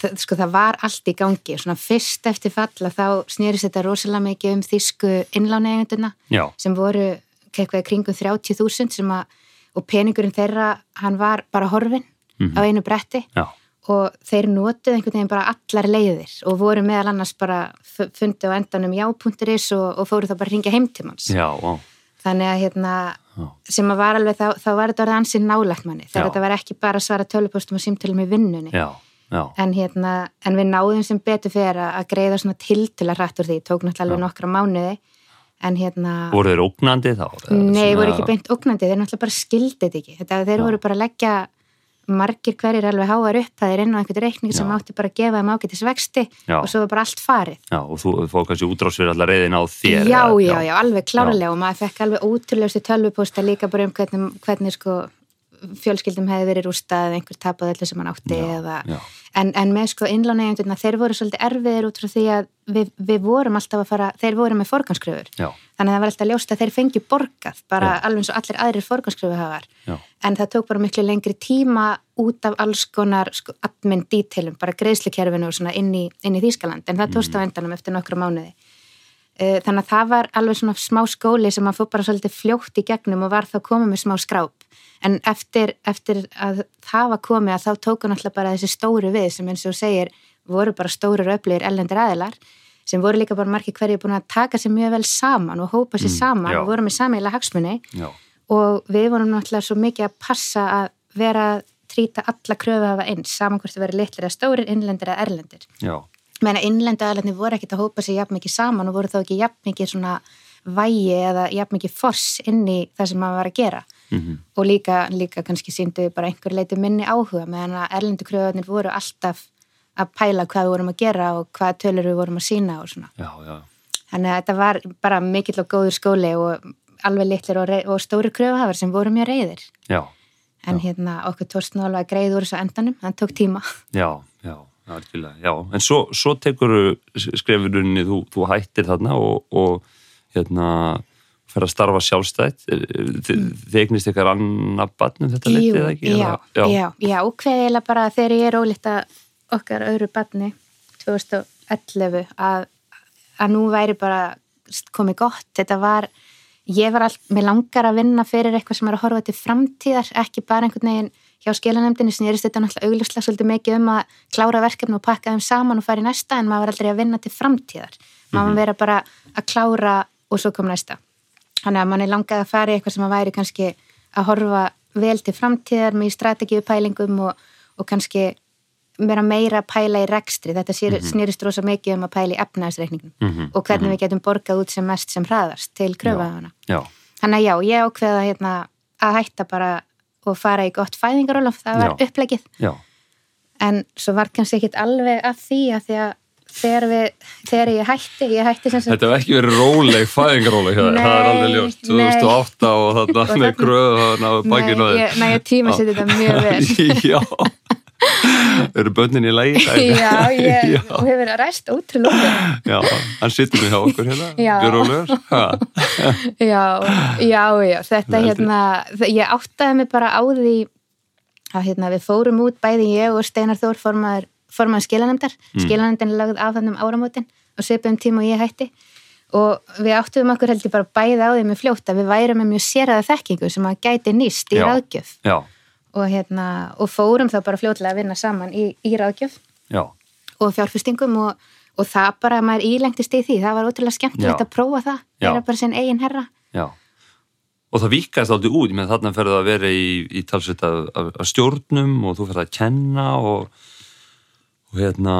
það, sko, það var allt í gangi. Svona fyrst eftir falla þá snýrist þetta rosalega mikið um þýsku innláneigunduna sem voru eitthvað í kringum 30.000 sem að, og peningurinn þeirra hann var bara horfin á einu bretti já, og þeir notuð einhvern veginn bara allar leiðir og voru meðal annars bara fu- fundu á endanum já.is og, og fóru þá bara að ringja heimtímans já, já, þannig að hérna sem að var alveg þá, þá var þetta orðið ansinn nálægt manni. Þegar þetta var ekki bara að svara tölupostum og símtölum í vinnunni. Já, já, en, hérna, en við náðum sem betur fyrir að að greiða svona tiltöla hrætt úr því, tók náttúrulega alveg nokkra mánuði. En hérna voru þeir ógnandi þá? Nei, svona- voru ekki beint ógnandi, þeir náttúrulega bara skildið ekki. Þetta, þeir Já. voru bara að leggja margir hverjir alveg háar upp það er inn á einhvern reikning sem Já. átti bara að gefa þeim ágætis vexti Já. og svo var bara allt farið Já, og þú fóðu kannski útrás fyrir allar reyðin á þér já, já, já, alveg klárlega og maður fekk alveg ótrúlegustu tölvupósta líka bara um hvernig, hvernig sko fjölskyldum hefði verið rústað eða einhver tapað öllu sem hann átti Já, eða, já. en, en með sko innlánegjandurna þeir voru svolítið erfiðir út frá því að við, við vorum alltaf að fara, þeir voru með forganskröfur þannig að það var alltaf ljóst að þeir fengi borgað bara Já. alveg eins og allir aðrir forganskröfu hafar en það tók bara miklu lengri tíma út af alls konar sko, admin dítilum, bara svona inn í, í Þýskaland, en það tókst á endanum eftir nokkra mánuði þannig að það var alveg svona smá skóli sem að fór bara svolítið fljótt í gegnum og var þá komið með smá skráp en eftir, eftir að það var komið að þá tóku náttúrulega bara þessi stóru við sem eins og segir voru bara stóru öflugir ellendir aðilar sem voru líka bara margir hverju búin að taka sér mjög vel saman og hópa sér Mm, saman já. og voru með sameiginlega hagsmunni já, og við vorum náttúrulega svo mikið að passa að vera að trýta alla kröfu hafa eins, saman hvort það verið litlir að stórir, innlendir að erlendir. já, Meina innlendu aðlarnir voru ekkert að hópa sér jafn mikið saman og voru þá ekki jafn mikið svona vægi eða jafn mikið foss inn í það sem maður var að gera. mhm, Og líka, líka kannski síndu bara einhver leiti minni áhuga meðan að erlendu kröfuarnir voru alltaf að pæla hvað við vorum að gera og hvað tölur við vorum að sína og svona. já, já, Þannig að þetta var bara mikill og góður skóli og alveg litlir og, og stóri kröfuhafar sem voru mjög reyðir. já, En hérna okkur að greiða úr þessu endanum, það tók tíma. já, já, algjörlega, já, en svo, svo tekur skrefurunni, þú, þú hættir þarna og, og hérna fer að starfa sjálfstætt. Þið eignist ykkar annað barn um þetta litið eða ekki? já, Eða- já, já, hveðilega bara þegar ég er ólíkt að okkar öðru barni 2011 að, að nú væri bara komið gott, þetta var ég var allt, mér langar að vinna fyrir eitthvað sem er að horfa til framtíðar, ekki bara einhvern veginn hjá skilanemdini snýrist þetta náttúrulega augljóslega svolítið mikið um að klára verkefni og pakka þeim saman og fara í næsta en maður var aldrei að vinna til framtíðar. Maður var vera bara að klára og svo kom næsta. Þannig að manni langaði að fara í eitthvað sem að væri kannski að horfa vel til framtíðar með strategíupælingum og, og kannski vera meira að pæla í rekstri. Þetta mm -hmm. snýrist rosa mikið um að pæla í efnaðsreikningum Mhm, og hvernig við getum borgað út sem mest sem hraðast til kröfaðana þannig að já, ég ákveða hérna, að hætta bara og fara í gott fæðingarólof, það var Já. upplegið já, en svo var kannski ekkit alveg af því að því að þegar, við, þegar ég hætti, ég hætti sem sagt Þetta hef ekki verið róleg, fæðingaróleg það er alveg ljóst, nei. 2008 og þarna Og með gröðu á bakinu nei, ég tíma sér þetta mjög vel. Já Eru börnin í lagi? Já, ég, Já, og hefur ræst ótrúlega já, hann sittur með hjá okkur hérna Ha, já, já, já, þetta Veldi. hérna ég áttaði mig bara á því að hérna við fórum út bæði ég og Steinar Þór formaður, formaður skilanemdar mm. skilanemdin lögð af þannig áramótin og svipum tíma og ég hætti. Og við áttuðum okkur heldur bara bæði á því með fljótt að við værum með mjög séraða þekkingu sem að gæti nýst í Já. ráðgjöf. Já, og, hérna, og fórum þá bara fljótlega að vinna saman í, í ráðgjöf já, og fjárfestingum og, og það bara maður ílengtist í því, það var ótrúlega skemmtilegt Já. að prófa það, Já. vera bara sinn eigin herra. Já. Og það vikast aldrei út, menn þarna ferðu að vera í, í talsveit af, af, af stjórnum og þú ferðu að kenna og, og hérna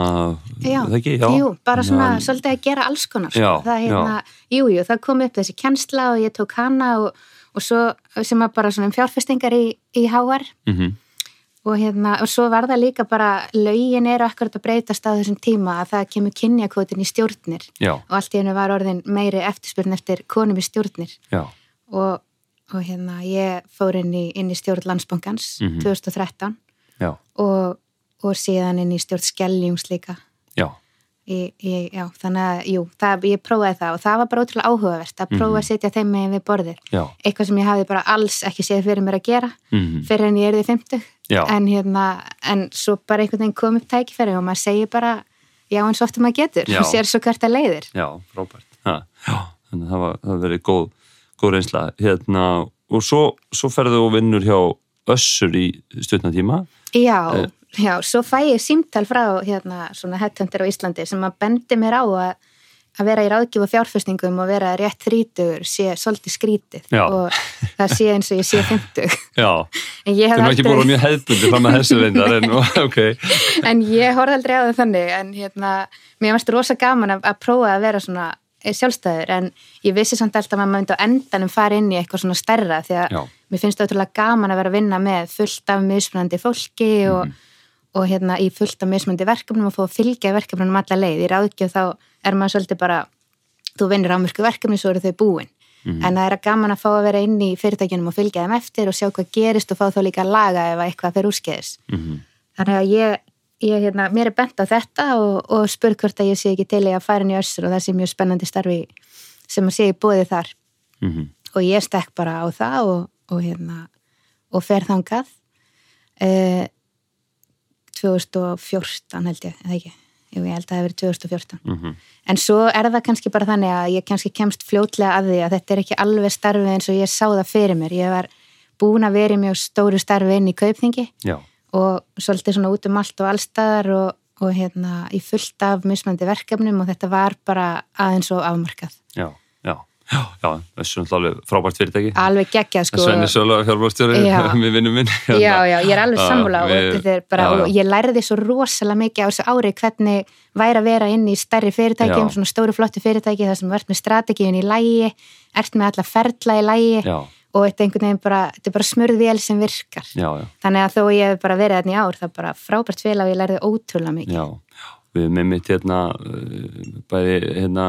Já, það ekki, já. Jú, bara svona Þannig að- svolítið að gera alls konar. Já, það, hérna, jú, jú, það kom upp þessi kennsla og ég tók hana og, og svo sem var bara svona um fjárfestingar í, í HR Mhm, og, hérna, og svo var það líka bara lögin eru akkurat að breytast á þessum tíma að það kemur kynjakvotin í stjórnir. Já, og allt í hennu var orðin meiri eftirspurn eftir konum í stjórnir. Og, og hérna ég fór inn í, inn í stjórn landsbankans Mhm. 2013 já, og, og síðan inn í stjórn Skelljums líka. Já Ég, ég, já, þannig að, jú, það, ég prófaði það og það var bara ótrúlega áhugavert að prófa að setja þeim með við borðir. Já. Eitthvað sem ég hafði bara alls ekki séð fyrir mér að gera Mhm. fyrir en ég er því 50. Já. En hérna, en svo bara einhvern veginn kom upp tækifæri og maður segir bara já eins og ofta maður getur og sér svo hvert að leiðir. Já, frábært. Ha, já, þannig að það var, það verið góð, góð reynsla. Hérna, og svo, svo ferðu og vinnur hjá Össur í stutna tíma. Já, Eh. já, svo fæ ég símtal frá hérna svona headhunter á Íslandi sem að bendi mér á að að vera í ráðgjöf og fjárfestningum og vera rétt þrítugur sé svolítið skrítið Já. og það sé eins og ég sé 50 Já, en ég hef nú ekki búin aldrei mjög hefðbundi fram að þessu reyndar, en ok. en ég horfði aldrei á það þannig en hérna, mér varst rosa gaman að, að prófa að vera svona sjálfstæður en ég vissi samt alltaf að maður myndi á endanum fara inn í eitthvað svona stærra því að Já. Mér finnst það ótrúlega gaman að vera að vinna með fullt af mismunandi fólki og, og hérna í fullt af mismunandi verkefnum og fá að fylgja verkefnum alla leið. Í ráðgjöf þá er maður svolítið bara, þú vinnir ámörku verkefni svo eru þau búin. En það er að gaman að fá að vera inn í fyrirtækjunum og fylgja þeim eftir og sjá hvað gerist og fá þá líka að laga ef eitthvað fyrir úrskeiðis. Mhm. Þannig að ég, ég hérna, mér er bent á þetta og, og spurð hvort að ég sé ekki til í að fara inn í össur og það sé mjög spennandi starfi sem að sé í bóði þar Mhm. og ég stekk bara á það og, og hérna og fer þangað eh, 2014 held ég, eða ekki? Jú, ég held að það hefur verið 2014 Mhm. en svo er það kannski bara þannig að ég kannski kemst fljótlega að því að þetta er ekki alveg starfi eins og ég sá það fyrir mér. Ég var búin að vera í mjög stóru starfi inn í kaupþingi Já, og svolítið svona út um allt og allstaðar og, og hérna í fullt af mismandi verkefnum og þetta var bara aðeins og afmarkað. já, já. Já, Össur er alveg frábært fyrirtæki. Alveg geggjað sko. Svenni Sölu, hjálpastjóri, Já. með vinnum minn. Já, já, ég er alveg Já, sammála og, við- ég lærði svo rosalega mikið á þessu ári hvernig væri að vera inn í stærri fyrirtækjum, Já. svona stóru flottu fyrirtæki þar sem ert með strategíun í lægi, ert með alla ferla í lægi Já, og þetta er einhvern veginn bara, þetta er bara smurðvél sem virkar. já, já. Þannig að þó ég hef bara verið þarna í ár, það er bara frábært félag og ég lærði ótrúlega mikið. Við með mitt hérna uh, bæði hérna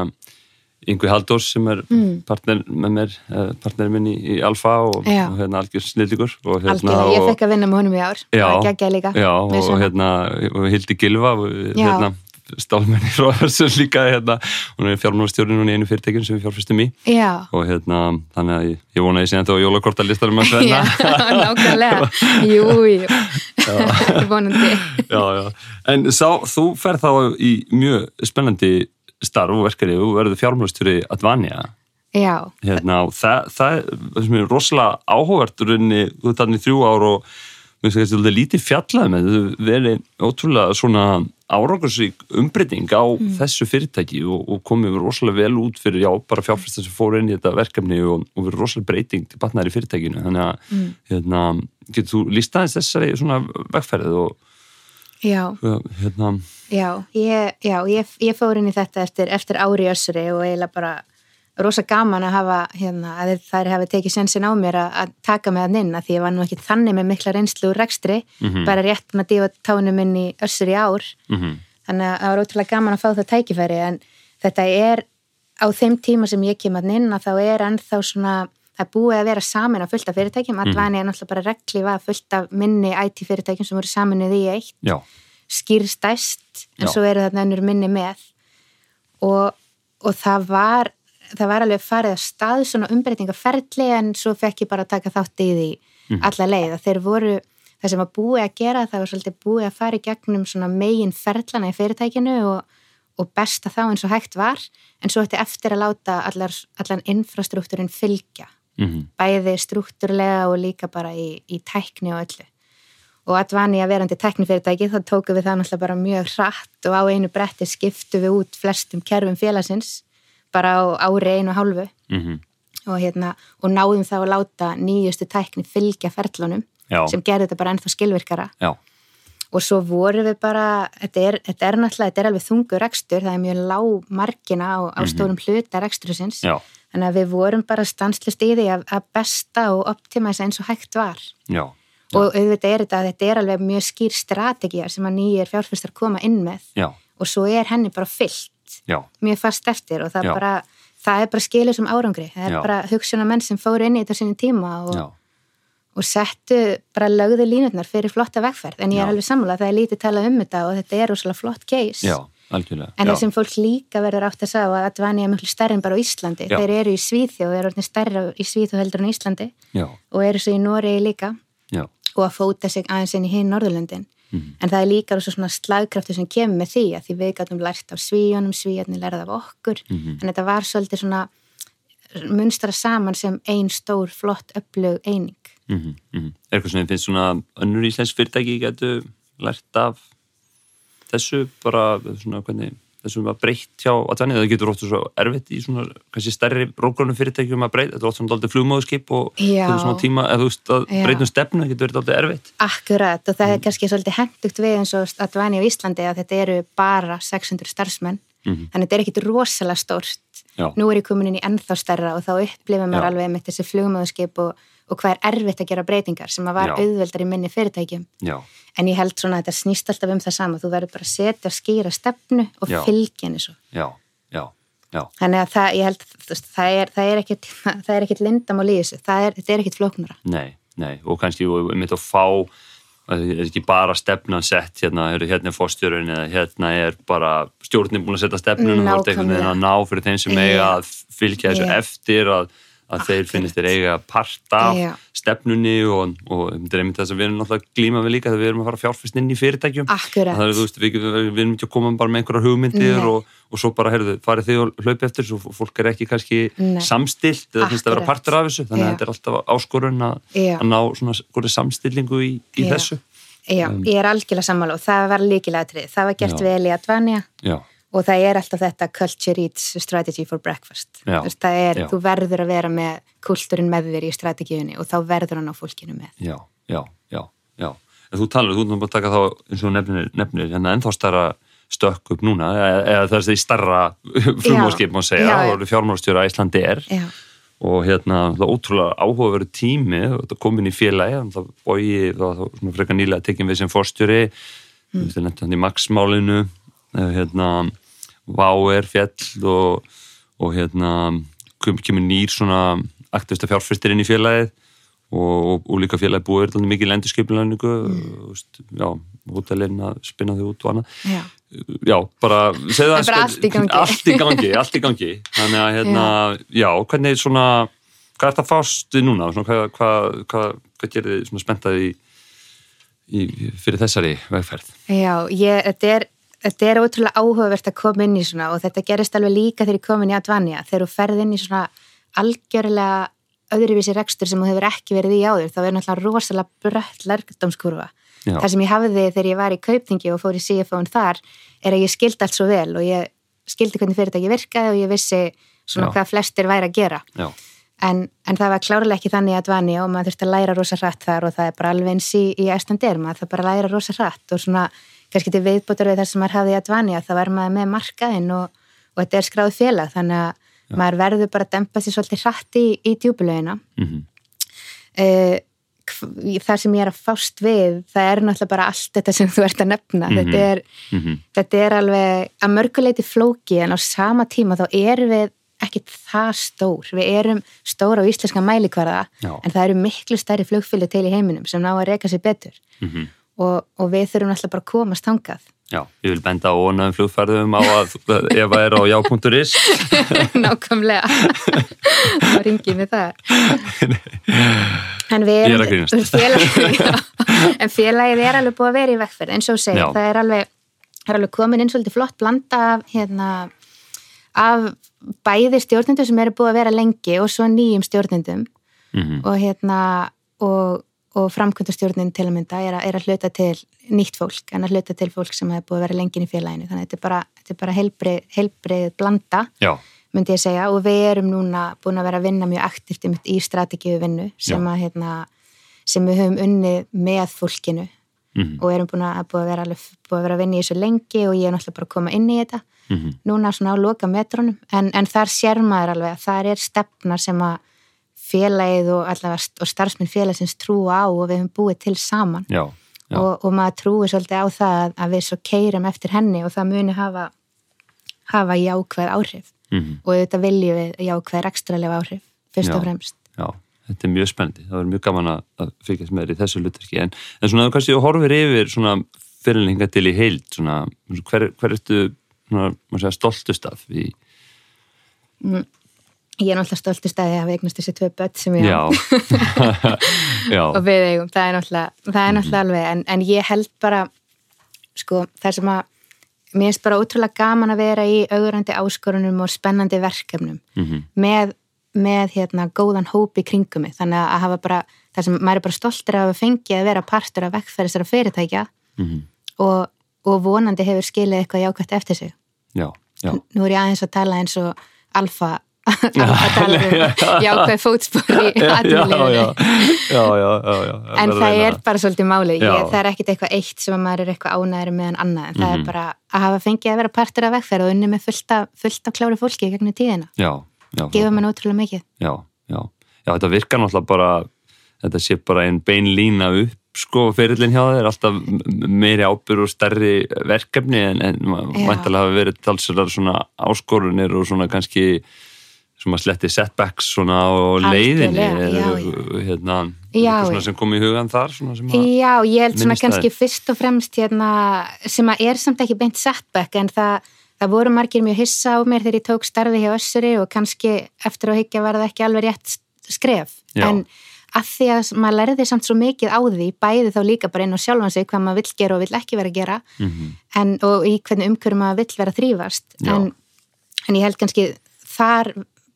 Yngvi Halldórs sem er partner með mér, eh, partner minn í, í Alfa og, Mm. Já. og hérna algjör snilligur og hérna Algjörlega, ég og, fekk að vinna með honum í ár, Já, það geggjaði líka. já, Með og hérna og Hildi Gilva og, Já. hérna stálmenni þessu líka hérna, hún er fjármálastjórinn hún í einu fyrirtækjum sem við fjárfyrstum í Já, og hérna, þannig að ég, ég vona að ég sé ennþá jólakortalistarum að svenna já, nákvæmlega, jú, jú, vonandi. já, já. En sá, þú ferð þá í mjög spennandi starf og verkefni og verður fjármálastjóri Advania. Já, hérna, það, það er það er rosalega áhugavert rauninni, þú ert þannig þrjú ár og finnst þetta lítið fjallað með þetta verið ótrúlega svona árangarsvík umbreyting á þessu fyrirtæki og, og komið rosalega vel út fyrir já, bara fjárfæstar sem fóru inn í þetta verkefni og, og verið rosalega breyting til batnaðar í fyrirtækinu. Þannig að hérna, getur þú líst aðeins þessari svona vegferðið og já, hérna, já, ég, já, ég, ég fór inn í þetta eftir, eftir ári össuri og eiginlega bara rosa gaman að hafa, hérna, að þær hafi tekið sensin á mér að, að taka mig að inn að því ég var nú ekki þannig með mikla reynslu úr rekstri, bara rétt með að dífa tánum inn í össur í ár. Mm þannig að það var ótrúlega gaman að fá það tækifæri en þetta er á þeim tíma sem ég kem að inn að þá er ennþá svona, það er búið að vera samin á fullt af fyrirtækjum, Advani er náttúrulega bara reglifa fullt af minni IT fyrirtækjum sem voru saminuð í eitt, já, skýrstæst en Já. svo eru þarna önnur minni með. Og, og það var það var alveg farið að stað svona umbreytingaferli en svo fekk ég bara að taka þátt í því alla leið. Að þeir voru það sem var búið að gera það var svolítið búið að fara í gegnum svona megin ferlana í fyrirtækinu og, og besta þá eins og hægt var. En svo ætti eftir að láta allar, allan infrastruktúrin fylgja mm bæði struktúrlega og líka bara í, í tækni og öllu. Og Advani að verandi tæknifyrirtæki þá tókum við það náttúrulega bara mjög hratt og á einu bretti skiptu við út flestum kerfum félagsins bara á ári einu og hálfu. -hmm. og, hérna, og náðum þá að láta nýjustu tækni fylgja ferlunum já, sem gerði þetta bara ennþá skilvirkara. Já, og svo vorum við bara þetta er, þetta er náttúrulega, þetta er alveg þungur rekstur það er mjög lág margina á, á stórum hluta reksturins já, þannig að við vorum bara stanslust í því að, að besta og optimæsa eins og hægt var. Já, og auðvitað er þetta, þetta er alveg mjög skýr strategía sem að nýjir fjárfyrstar koma inn með. Já, og svo er henni bara fyllt já, mjög fast eftir og það, bara, það er bara skilur sem árangri. Það er bara hugsunar menn sem fóru inn í þetta sinni tíma og, já, og settu bara lögðu línutnar fyrir flotta vegferð en ég Já. er alveg sammála að það er lítið talað um þetta og þetta er rosalega flott case já, algjörlega. En já. það sem fólk líka verður átt að sagða að Advani er mjög stærri en bara á Íslandi. Já. Þeir eru í Svíþjóð, þeir eru orðin stærri í Svíþjóð heldur en Íslandi Já, og eru svo í Noregi líka já, og að fóta sig aðeins inn í hinn Norðurlöndin. Mhm. En það er líka svona slagkraftu sem kemur með því að því við gætum lært af svíjónum, svíjarnir lærið af okkur. Mhm. En þetta var svolítið svona munstara saman sem ein stór, flott, öflug eining. Mhm, mhm. Er eitthvað sem þið finnst svona önnur íslensk fyrirtæki getur lært af þessu bara svona hvernig þessum var breytt hjá Advani, það getur óttu svo erfitt í svona kannski stærri rógrunum fyrirtækjum að breyta, þetta er óttu svona daldið flugmóðskip og Já. þau svona tíma, eða þú veist að Já. breytum stefnu, það getur verið daldið erfitt Akkurat og það Mm. er kannski svolítið hendugt við eins og Advani á Íslandi að þetta eru bara 600 starfsmenn Mhm. þannig að þetta er ekkit rosalega stórt Já. nú er ég komin inn í ennþá stærra og þá upplifum maður Já. alveg með þessi flugmöðuskip og, og hvað er erfitt að gera breytingar sem að var Já. auðveldar í minni fyrirtækjum. Já, en ég held svona að þetta snýst alltaf um það sama. Þú verður bara að setja og skýra stefnu og fylgja henni svo. Já, já, já. Þannig að það, ég held, veist, það er, það er ekkit það er ekkit lindamál í þessu. Það er, þetta er ekkit flóknara. Nei, nei, og kannski og mitt að fá að það er ekki bara stefnan sett hérna, hérna er fórstjórun eða hérna er bara stjórnin búin að setja stefnun og þú ert einhvern veginn að ná fyrir þeim sem eiga að fylgja þessu Já. eftir að, að þeir Akkurat. finnist þeir eiga part af Já. stefnunni og, og þetta er einmitt þess að við erum náttúrulega glíma við líka þegar við erum að fara fjárfyrst inn í fyrirtækjum Akkurat. er, þú veist, við, við, við erum ekki að koma bara með einhverjar hugmyndir og, og svo bara, heyrðu, farið þið og hlaupi eftir svo fólk er ekki kannski Nei. samstilt eða finnst að vera Akkurat. partur af þessu þannig að þetta er alltaf áskorun að, að ná svona samstillingu í, í þessu Já, ég er algjörlega sammála og það var líkilega trið. Það var gert Já. vel í Advania Já, og það er alltaf þetta culture eats strategy for breakfast. Það er, þú verður að vera með kultúrin með þér í strategíunni og þá verður hann á fólkinu með. já, já, já, já. En þú talar, þú erum bara að taka þá eins og nefnir, nefnir hérna ennþá starra stökk upp núna, eða, það er því starra frumóskip má segja, fjármálstjóra Íslandi er Já, og hérna, ótrúlega áhugaveru tími komin í félagi það bói, það frekar nýlega tekin við sem fórstjóri mm. þetta er nefnt hann í Max-málinu eh, hérna, Váer fjall og, og hérna kem- kemur nýr svona aktivista fjárfyrstir inn í félagið og, og, líka félagið búið er mikið lendurskipilæningu mm. já, hótelinn að spinna þau út og annað já. já, bara bara allt í gangi. allt í gangi, allt í gangi þannig að hérna, já, hvernig svona hvað er það fást við núna svona, hvað, hvað, hvað, hvað gerir þið svona spenntað í, í, fyrir þessari vegferð Já, ég, þetta er þetta er ótrúlega áhugavert að koma inn í svona og þetta gerist alveg líka þegar ég kom inn í Advania. Þegar þú ferð inn í svona algjörlega öðruvísi rekstur sem þú hefur ekki verið í áður þá er náttúrulega rosalega brött lærdomskurfa það sem ég hafði þegar ég var í kauptingi og fór í CFO-un þar er að ég skildi allt svo vel og ég skildi hvernig fyrirtæki virkaði og ég vissi svona Já. hvað flestir væri að gera. En, en það var klárlega ekki þannig að Advania og maður þurfti að læra rosa hratt þar og það er bara alveg eins í, í Æslandir, maður þarf bara læra rosa hratt og svona kannski til viðbútur við þar sem maður hafði í Advania, þá var maður með markaðinn og, og þetta er skráð félag þannig að maður verður bara að dempa sér svolítið hratt í, í djúbulögina mm uh, þar sem ég er að fást við það er náttúrulega bara allt þetta sem þú ert að nefna Mhm. þetta, er, Mhm. þetta er alveg að mörguleiti flóki en á sama tíma þá erum við ekkit það stór við erum stór á íslenska mælikvarða Já. en það eru miklu stærri flugfylgju til í heiminum sem ná að reyka sér betur Mhm. Og, og við þurfum alltaf bara að komast þangað. Já, ég vil benda á ónaðum flugferðum á að ef það er á já.is nákvæmlega. Þá ringið við það en við er erum félagið, en félagið er alveg búið að vera í vekkferð eins og Já. það er alveg, er alveg komin inn svolítið flott blanda af, hérna, af bæði stjórnendum sem eru búið að vera lengi og svo nýjum stjórnendum. Mhm. og hérna og, og framkvæmdastjórnin til að mynda er að, er að hluta til nýtt fólk en að hluta til fólk sem hefur búið að vera lengin í félaginu. Þannig að þetta er bara, þetta er bara heilbrið, heilbrið blanda já, myndi ég segja. Og við erum núna búin að vera að vinna mjög aktivt í strategíu vinnu sem, að, hérna, sem við höfum unnið með fólkinu Mhm. og erum búin að, búin að, vera, búin að vera að vinna í þessu lengi og ég er náttúrulega bara að koma inn í þetta. Mhm. núna svona á loka metrónum en, en þar sér maður alveg að það er stefnar sem að félagið og, allavega, og starfsminn félagsins trúa á og við höfum búið til saman já, já. og, og maður trúi svolítið á það að, við svo keirum eftir henni og það muni hafa, hafa jákvæð áhrif Mhm. og auðvitað viljum við jákvæð rekstralega áhrif fyrst Já. og fremst Já, þetta er mjög spennandi. Það verður mjög gaman að- fylgjast með þér í þessu hlutverki. En, en svona, þú kannski horfir yfir svona fyrirlinga til í heild, svona, hver, hver ertu svona, segja, stoltust af í, Ég er náttúrulega stoltur staði að við eignast þessi tvö börn sem ég á. Og við eigum, það er náttúrulega, það er náttúrulega alveg, en, en ég held bara sko, það sem að mér finnst bara ótrúlega gaman að vera í augrandi áskorunum og spennandi verkefnum mhm, með, með hérna góðan hóp í kringum mig, þannig að hafa bara það sem maður er bara stoltur af að fengi að vera partur af vekkferð þessara fyrirtækja mhm, og, og vonandi hefur skilið eitthvað jákvæmt eftir sig. Já, já, nú er ég aðeins að tala eins og alfa að tala um jákvæð já en það er bara svolítið máli. Ég, það er ekkit eitthvað eitt sem að maður er eitthvað ánæður með en annað, en það Mhm. er bara að hafa fengið að vera partur af vegferð og unni með fullt af, fullt af klári fólki gegnum tíðina, gefa mér ótrúlega mikið. Já, já, já, þetta virkar náttúrulega bara þetta sé bara einn bein lína upp sko ferillin hjá þeir alltaf m- meiri ábyrg og stærri verkefni en, en mæntalega hafa verið talsverðar svona áskorunir og svona kannski sem að sletti setbacks svona á leiðinni hérna, eitthvað sem kom í hugan þar Já, ég held svona kannski fyrst og fremst hérna, sem að er samt ekki beint setback en það, það voru margir mjög hissa á mér þegar ég tók starfi hjá Össuri og kannski eftir að higgja var það ekki alveg rétt skref. Já. en að því að maður lærði samt svo mikið á því bæði þá líka bara inn á sjálfan sig hvað maður vill gera og vill ekki vera að gera mm en, og í hvernig umhverju maður vill vera Já. en, en ég held kannski þar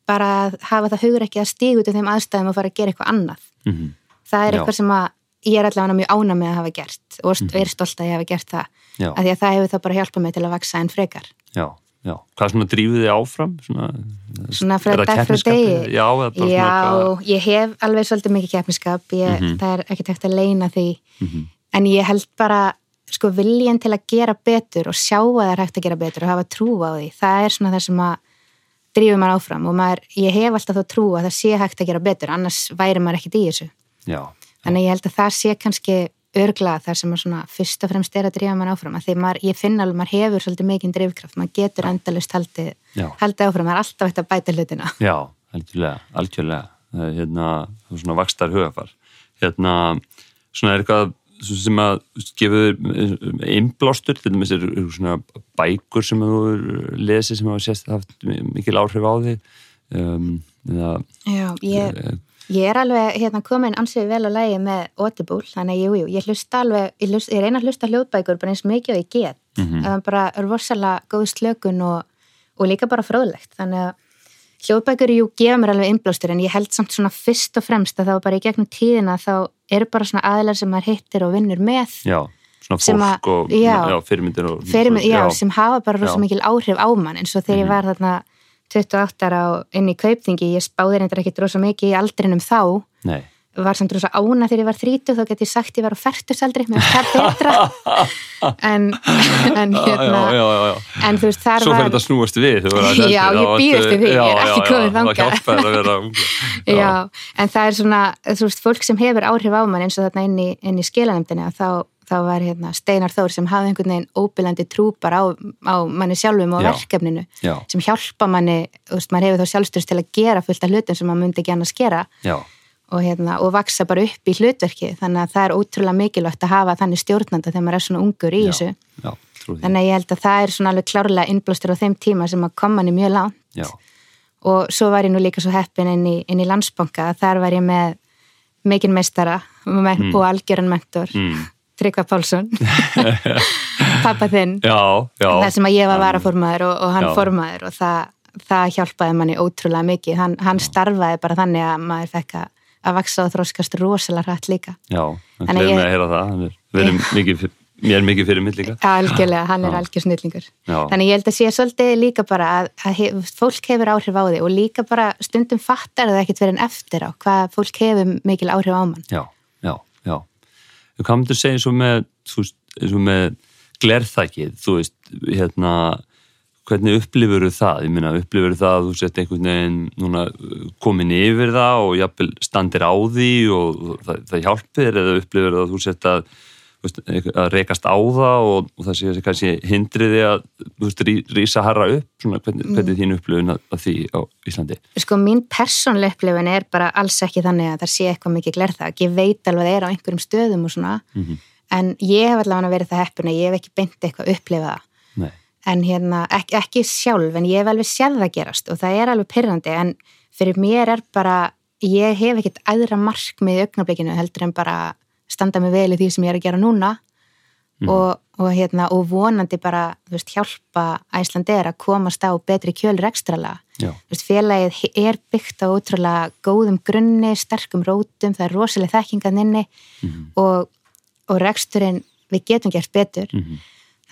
bara að hafa það hugur ekki að stíga út af þeim aðstæðum og fara að gera eitthvað annað. -hmm. það er Já. eitthvað sem að ég er allavega mjög ána með að hafa gert og st- er stolt að ég hafa gert það. Já, af því að það hefur þá bara hjálpað mig til að vaksa en frekar. Já, já. Hvað svona drífið þið áfram? Svona, svona frá það dag frá degi. Já, Já, eitthvað- ég hef alveg svolítið mikið keppniskap ég, Mhm. það er ekki tekt að leina því. Mhm. en ég held bara sko viljan til að gera betur og sjá að það er hægt að gera betur og hafa trú á því það er svona það sem að drífum maður áfram og maður, ég hef alltaf þá trú að það sé hægt að gera betur annars væri maður ekkit í þessu. Já, Þannig ég held að það sé kannski örgla þar sem að svona fyrst og fremst er að drífa mann áfram að því maður, ég finn alveg, maður hefur svolítið mikinn drifkraft, maður getur endalust haldið, haldið áfram, maður er alltaf eitt að bæta hlutina. já, algjörlega algjörlega, er, hérna svona vakstar hugafar hérna, svona er eitthvað sem að gefur innblástur, til dæmis er svona bækur sem þú hefur lesið sem hafa sést haft mikil áhrif á því um, eða Já, ég, ég er alveg hérna komin ansið vel að lægi með Audible, þannig að jú, jú, ég hlusta alveg, ég, hlust, ég reyna að hlusta hljóðbækur bara eins mikið og ég get, það er bara er rosalega góð slökun og, og líka bara fróðlegt, þannig að hljóðbækur, jú, gefa mér alveg innblástur en ég held samt svona fyrst og fremst að þá bara í gegnum tíðina þá eru bara svona aðilar sem maður hittir og vinnur með já, svona fólk að- og já. já, fyrirmyndir og Fyrirmynd, já, sem hafa bara rosa mikil áhrif á mann eins og þegar ég var þarna 28 ára inn í kaupþingi, ég spáði reyndar ekki rosa mikið í aldrinum þá. Nei, var samt rosa ána þegar ég var 30 þá get ég sagt ég var á færtusaldri finnst það betra. En, en hérna já, já, já. en þú veist þar Svo var fyrir þetta að snúast við Já, ég ertu- eftir því, ég er ekki já, komin já, en það er svona, þú veist, fólk sem hefur áhrif á mann eins og þarna inn í, í skilanemdina þá, þá var hérna Steinar Þór sem hafði einhvern veginn óbylandi trúpar á, á manni sjálfum og verkefninu sem hjálpa manni, þú veist, maður hefur þá sjálfstyrst til að gera fullt af hlutum sem maður myndi ekki annars gera. Já, og, hérna, og vaksa bara upp í hlutverki. Þannig að það er ótrúlega mikilvægt að hafa þannig stjórnanda þegar maður er svona ungur í Já. þessu. Já, þannig að ég held að það er svona alveg klárlega innblástur á þeim tíma sem að koma manni mjög langt. Já, og svo var ég nú líka svo heppin inn í, inn í landsbanka. Þar var ég með mikinn meistara mm. og algjöran mentor mm. Tryggva Pálsson. Pappa þinn. Já, já. Það sem að ég var varaformaður og, og hann formaður og það, það hjálpaði manni ótrúlega mikið. Hann, hann starfaði bara þannig að maður fekk að, að vaksa og þróskast rosalega hrætt líka. Já, gleður ég- mig að heyra það hann er, mikið, mér er mikið fyrir mitt líka. Algjörlega, hann er algjör snillingur. Þannig ég held að sé svolítið líka bara að, að hef, fólk hefur áhrif á því og líka bara stundum fattar það ekkert verið en eftir á hvað fólk hefur mikil áhrif á mann. Já, já, já. Þú kannu að segja eins og með með glerþækið þú veist, hérna hvernig upplifur það? Ég meina, upplifur það að þú sett einhvern veginn núna komin yfir það og jafnvel standir á því og það, það hjálpir eða upplifur það að þú sett að að rekast á það og, og það sé kannski hindriði að veist, rí- rísa harra upp? Svona, hvernig, hvernig þín upplifun að, að því á Íslandi? Sko mín persónlega upplifin er bara alls ekki þannig að það sé eitthvað mikið glerþak ég veit alveg að það er á einhverjum stöðum og svona. Mhm. en ég hef allavega verið það heppin að ég hef ekki beint eitthvað upplifað en hérna, ekki, ekki sjálf en ég hef alveg séð það gerast og það er alveg pyrrandi en fyrir mér er bara ég hef ekkert aðra markmið í augnablikinu heldur en bara standa mig vel í því sem ég er að gera núna mm. og, og, hérna, og vonandi bara veist, hjálpa Æslandeir að komast á betri kjölur ekstrala veist, félagið er byggt á ótrúlega góðum grunni, sterkum rótum það er rosalega þekkinganinni mm. og, og reksturinn við getum gert betur mm.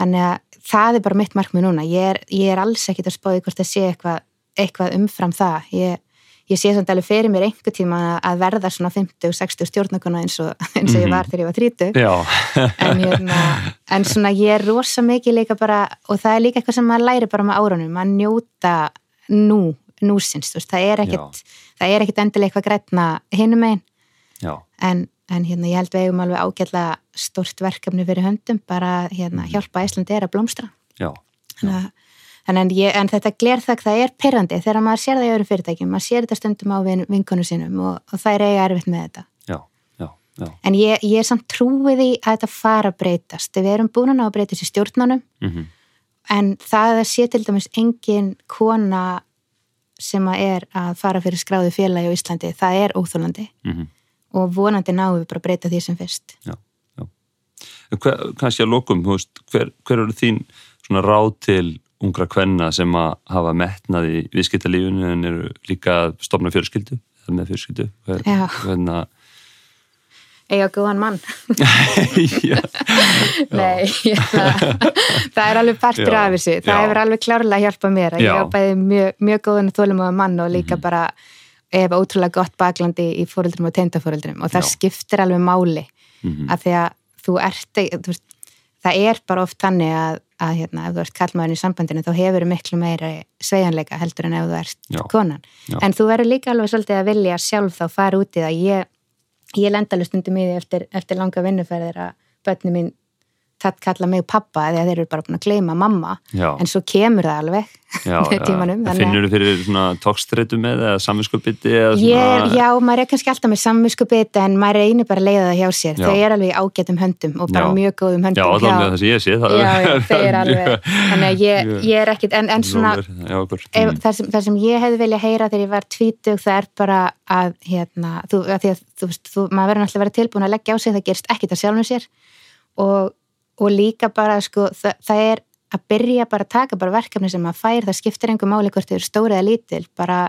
Þannig að það er bara mitt markmið núna. Ég er, ég er alls ekkit að spáði hvort það sé eitthvað, eitthvað umfram það. Ég ég sé samt alveg fyrir mér einhver tíma að verða svona 50-60 stjórnakona eins og, eins og ég mhm. var þegar ég var 30 en, hérna, en svona ég er rosa mikið líka bara og það er líka eitthvað sem maður læri bara með árunum að njóta nú, núsins það er ekkit, ekkit endilega eitthvað grætna hinum einn en, en hérna, ég held við eigum alveg ágætla stort verkefni fyrir höndum bara hérna, mhm. hjálpa Íslandi er að blómstra Já, já. En, En, ég, en þetta glerþak það er perrandi þegar maður sér það í öðru fyrirtækjum, maður sér þetta stundum á vin, vinkonu sínum og, og það er eiga erfitt með þetta. Já, já, já. En ég, ég er samt trúið í að þetta fara að breytast. Við erum búin að breytast í stjórnánum mm -hmm. en það sé til dæmis engin kona sem að er að fara fyrir skráði félagi á Íslandi, það er óþólandi mm -hmm. Og vonandi náum við bara að breyta því sem fyrst. Já, já. Hver, kannski að lokum, hver, hver eru þín ráð til ungra kvenna sem að hafa metnað í viðskiptalífunu en eru líka að stopna fjörskildu eða með fjörskildu hvernig eiga góðan mann. Nei það, er alveg partur af þessu. Það já. hefur alveg klárlega hjálpað mér. Ég bæðið mjög, mjög góðan og þólum á mann og líka mm -hmm. bara ef ótrúlega gott baklandi í fóröldrum og teindafóröldrum og það já. skiptir alveg máli mm -hmm. að því að þú ert þú veist, það er bara oft þannig að að hérna, ef þú ert kallmaður í sambandinu þá hefur þú miklu meira sveianleika heldur en ef þú ert já, konan já. en þú verður líka alveg svolítið að vilja sjálf þá fara út í það ég, ég lenda alveg stundum í því eftir, eftir langa vinnuferðir að börnum mín það kalla mig pappa eða þeir eru bara búin að kleima mamma. Já. en svo kemur það alveg með tímanum Finnur þú fyrir svona tókstreitu með eða samvinskupiti? Já, maður er kannski alltaf með samvinskupiti en maður reynir bara að leiða það hjá sér. Já. þau er alveg ágætum höndum og bara já. mjög góðum höndum. Já, allavega það sem ég sé það. Já, þau er alveg þannig að ég, ég er ekkit en, en svona ef, það, sem, það sem ég hefði viljað heyra þegar ég var tvítug það er bara að hérna, þú, að að, þú, þú, maður verður náttúrulega verið tilbúin að leggja á sig það gerist ekkit að sjálfum sér. Og og líka bara sko það, það er að byrja bara að taka bara verkefni sem maður fær, það skiptir einhver máli hvort þau eru stóri eða lítil, bara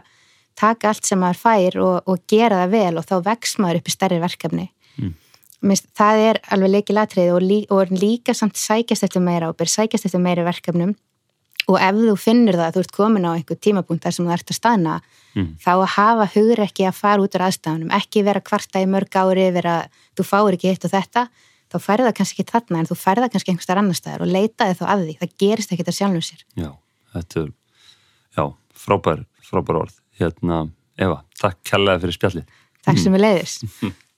taka allt sem maður fær og, og gera það vel og þá vex maður upp í stærri verkefni mm. Það er alveg leikið latrið og, lí, og líka samt sækjast eftir meira og byrja sækjast eftir meira verkefnum og ef þú finnur það að þú ert komin á einhver tímapunkt þar sem þú ert að staðna mm. þá að hafa hugur ekki að fara út á aðstafanum, ekki vera kvarta í mörg ári, vera, þú fáir ekki eitt og þetta þá færða það kannski ekki þarna en þú færða kannski einhver starf annar staðar og leitaði þá að því, það gerist ekki þetta sjálfum sér. Já, þetta er já, frábær, frábær orð. Hérna, Eva, takk kærlega fyrir spjalli Takk sem við leiðist